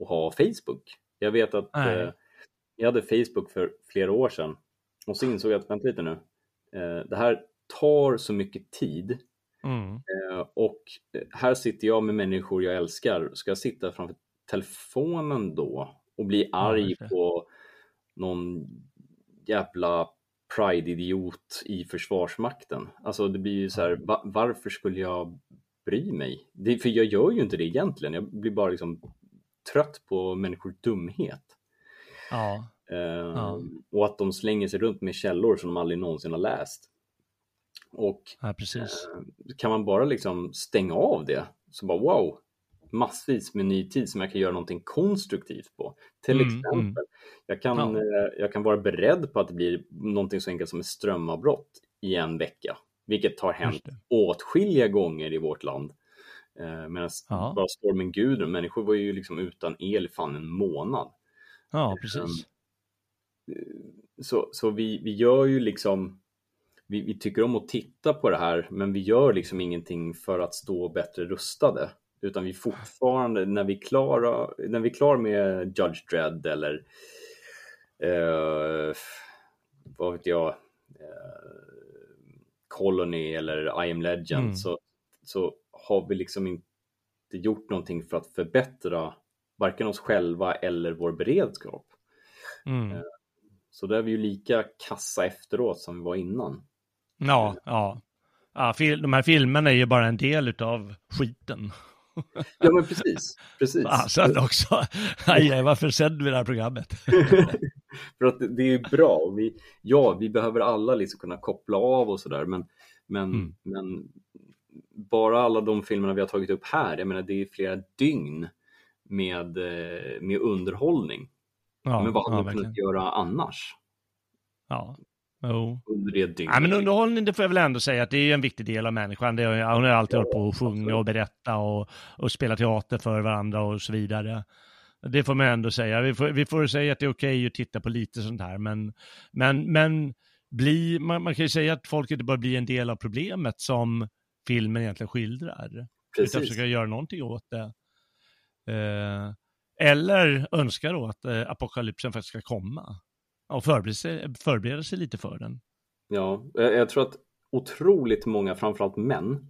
att ha Facebook. Jag vet att eh, jag hade Facebook för flera år sedan och så insåg jag att vänta lite nu, eh, det här tar så mycket tid Mm. eh, och eh, här sitter jag med människor jag älskar. Ska jag sitta framför telefonen då och bli arg det. på någon jävla pride-idiot i Försvarsmakten? Alltså det blir ju så här, va- varför skulle jag bry mig? Det, för jag gör ju inte det egentligen. Jag blir bara liksom trött på människors dumhet. Ja. Eh, Och att de slänger sig runt med källor som de aldrig någonsin har läst. Och ja, precis. Eh, kan man bara liksom stänga av det så bara wow, massvis med ny tid som jag kan göra någonting konstruktivt på. Till Mm, exempel, mm. Jag, kan, Ja. eh, jag kan vara beredd på att det blir någonting så enkelt som ett strömavbrott i en vecka, vilket har hänt åtskilliga gånger i vårt land. Eh, Medan Ja. bara stormen Gudrun, människor var ju liksom utan el i fan en månad. Ja, precis. så, så vi, vi gör ju liksom vi, vi tycker om att titta på det här men vi gör liksom ingenting för att stå bättre rustade utan vi fortfarande när vi är klara, när vi är klara med Judge Dredd eller eh, vad vet jag eh, Colony eller I am Legend Mm. så, så har vi liksom inte gjort någonting för att förbättra varken oss själva eller vår beredskap. Mm. Så där är vi ju lika kassa efteråt som vi var innan. Ja, ja. ja de här filmerna är ju bara en del utav skiten. Ja men precis, precis. Alltså också, aj, varför sänder vi det här programmet? För att det är ju bra. och Vi, ja, vi behöver alla liksom kunna koppla av och sådär men, men, Mm. men bara alla de filmerna vi har tagit upp här, jag menar det är flera dygn med, eh, med underhållning. Ja, men vad hade ja, man kunnat göra annars? Ja, jo. Under det dygnet? Ja, men underhållning, det får jag väl ändå säga att det är en viktig del av människan. Det är, hon har alltid Ja, hållit på att sjunga och berätta och, och spela teater för varandra och så vidare. Det får man ändå säga. Vi får, vi får säga att det är okej att titta på lite sånt här, men, men, men bli, man, man kan ju säga att folk inte bör bli en del av problemet som filmen egentligen skildrar. Utan Precis. försöka göra någonting åt det. Eh, eller önska då att eh, apokalypsen faktiskt ska komma. Och förbereda sig, förbereda sig lite för den. Ja, jag, tror att otroligt många, framförallt män,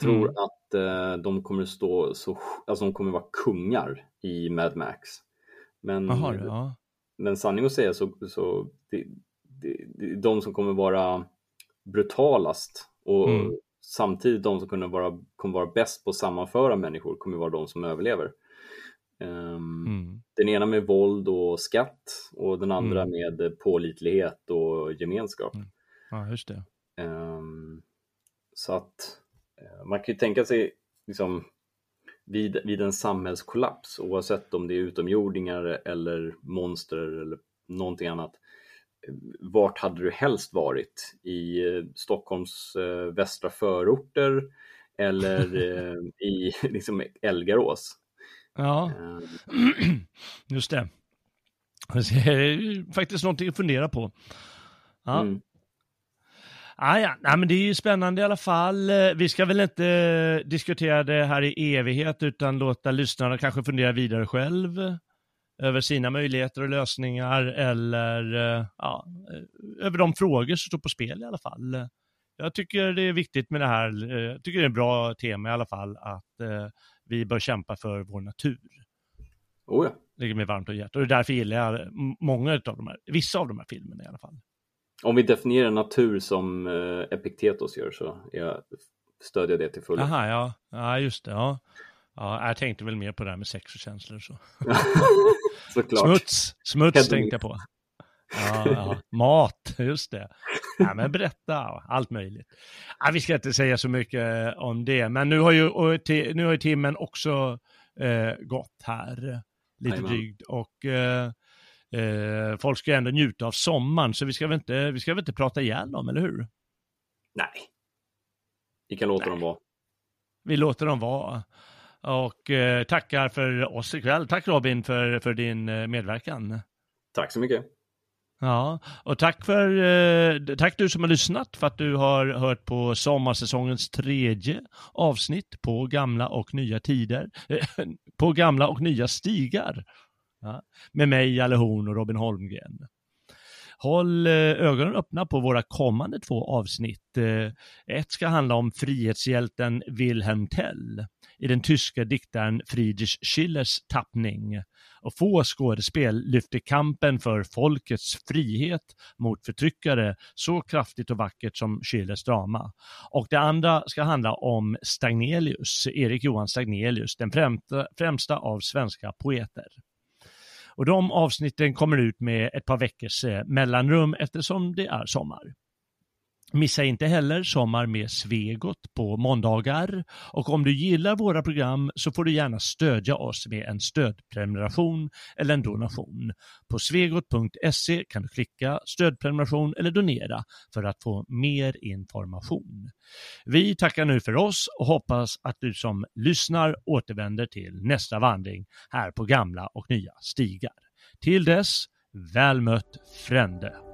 tror Mm. att eh, de kommer stå så, alltså de kommer vara kungar i Mad Max. Men, Jaha, du, ja. men sanning att säga så, så det, det, det de som kommer vara brutalast och Mm. samtidigt de som kommer vara, kommer vara bäst på att sammanföra människor kommer vara de som överlever. Ehm, Mm. Den ena med våld och skatt och den andra Mm. med pålitlighet och gemenskap. Mm. Ja, just det. Ehm, så att eh, man kan ju tänka sig liksom, vid, vid en samhällskollaps, oavsett om det är utomjordingar eller monster eller någonting annat. eh, Vart hade du helst varit? I eh, Stockholms eh, västra förorter eller eh, i liksom Elgarås? Ja, Ehm, just det. Det är faktiskt någonting att fundera på. Ja. mm. Ah, ja, Nej, men det är ju spännande i alla fall. Eh, Vi ska väl inte eh, diskutera det här i evighet utan låta lyssnarna kanske fundera vidare själv eh, över sina möjligheter och lösningar eller eh, ja, eh, över de frågor som står på spel i alla fall. Eh, Jag tycker det är viktigt med det här, eh, jag tycker det är ett bra tema i alla fall att eh, vi bör kämpa för vår natur. Oh ja. Det ligger mig varmt om hjärtat och därför gillar jag många av de här, vissa av de här filmerna i alla fall. Om vi definierar natur som eh, Epiktetos gör så jag stödjer det till fullo. Jaha, ja. ja, just det. Ja. Ja, jag tänkte väl mer på det här med sex och känslor. Så. Såklart. Smuts, smuts Hedvig. tänkte jag på. Ja, ja. Mat, just det. Ja, men berätta, allt möjligt. Ja, vi ska inte säga så mycket om det, men nu har ju, nu har ju timmen också eh, gått här, lite Amen. drygt. Och eh, eh, folk ska ändå njuta av sommaren, så vi ska väl inte, vi ska väl inte prata ihjäl dem, eller hur? Nej. Vi kan låta Nej. dem vara. Vi låter dem vara. Och eh, tackar för oss ikväll. Tack Robin för, för din eh, medverkan. Tack så mycket. Ja, och tack för eh, tack du som har lyssnat för att du har hört på sommarsäsongens tredje avsnitt på gamla och nya tider, eh, på gamla och nya stigar. Ja, med mig, Jalle Horn och Robin Holmgren. Håll eh, ögonen öppna på våra kommande två avsnitt. Eh, ett ska handla om frihetshjälten Wilhelm Tell i den tyska diktaren Friedrich Schillers tappning. Och få skådespel lyfter kampen för folkets frihet mot förtryckare så kraftigt och vackert som Schillers drama. Och det andra ska handla om Stagnelius, Erik Johan Stagnelius, den främsta, främsta av svenska poeter. Och de avsnitten kommer ut med ett par veckors eh, mellanrum eftersom det är sommar. Missa inte heller Sommar med Svegot på måndagar och om du gillar våra program så får du gärna stödja oss med en stödprenumeration eller en donation. På svegot.se kan du klicka stödprenumeration eller donera för att få mer information. Vi tackar nu för oss och hoppas att du som lyssnar återvänder till nästa vandring här på gamla och nya stigar. Till dess, väl mött Frände.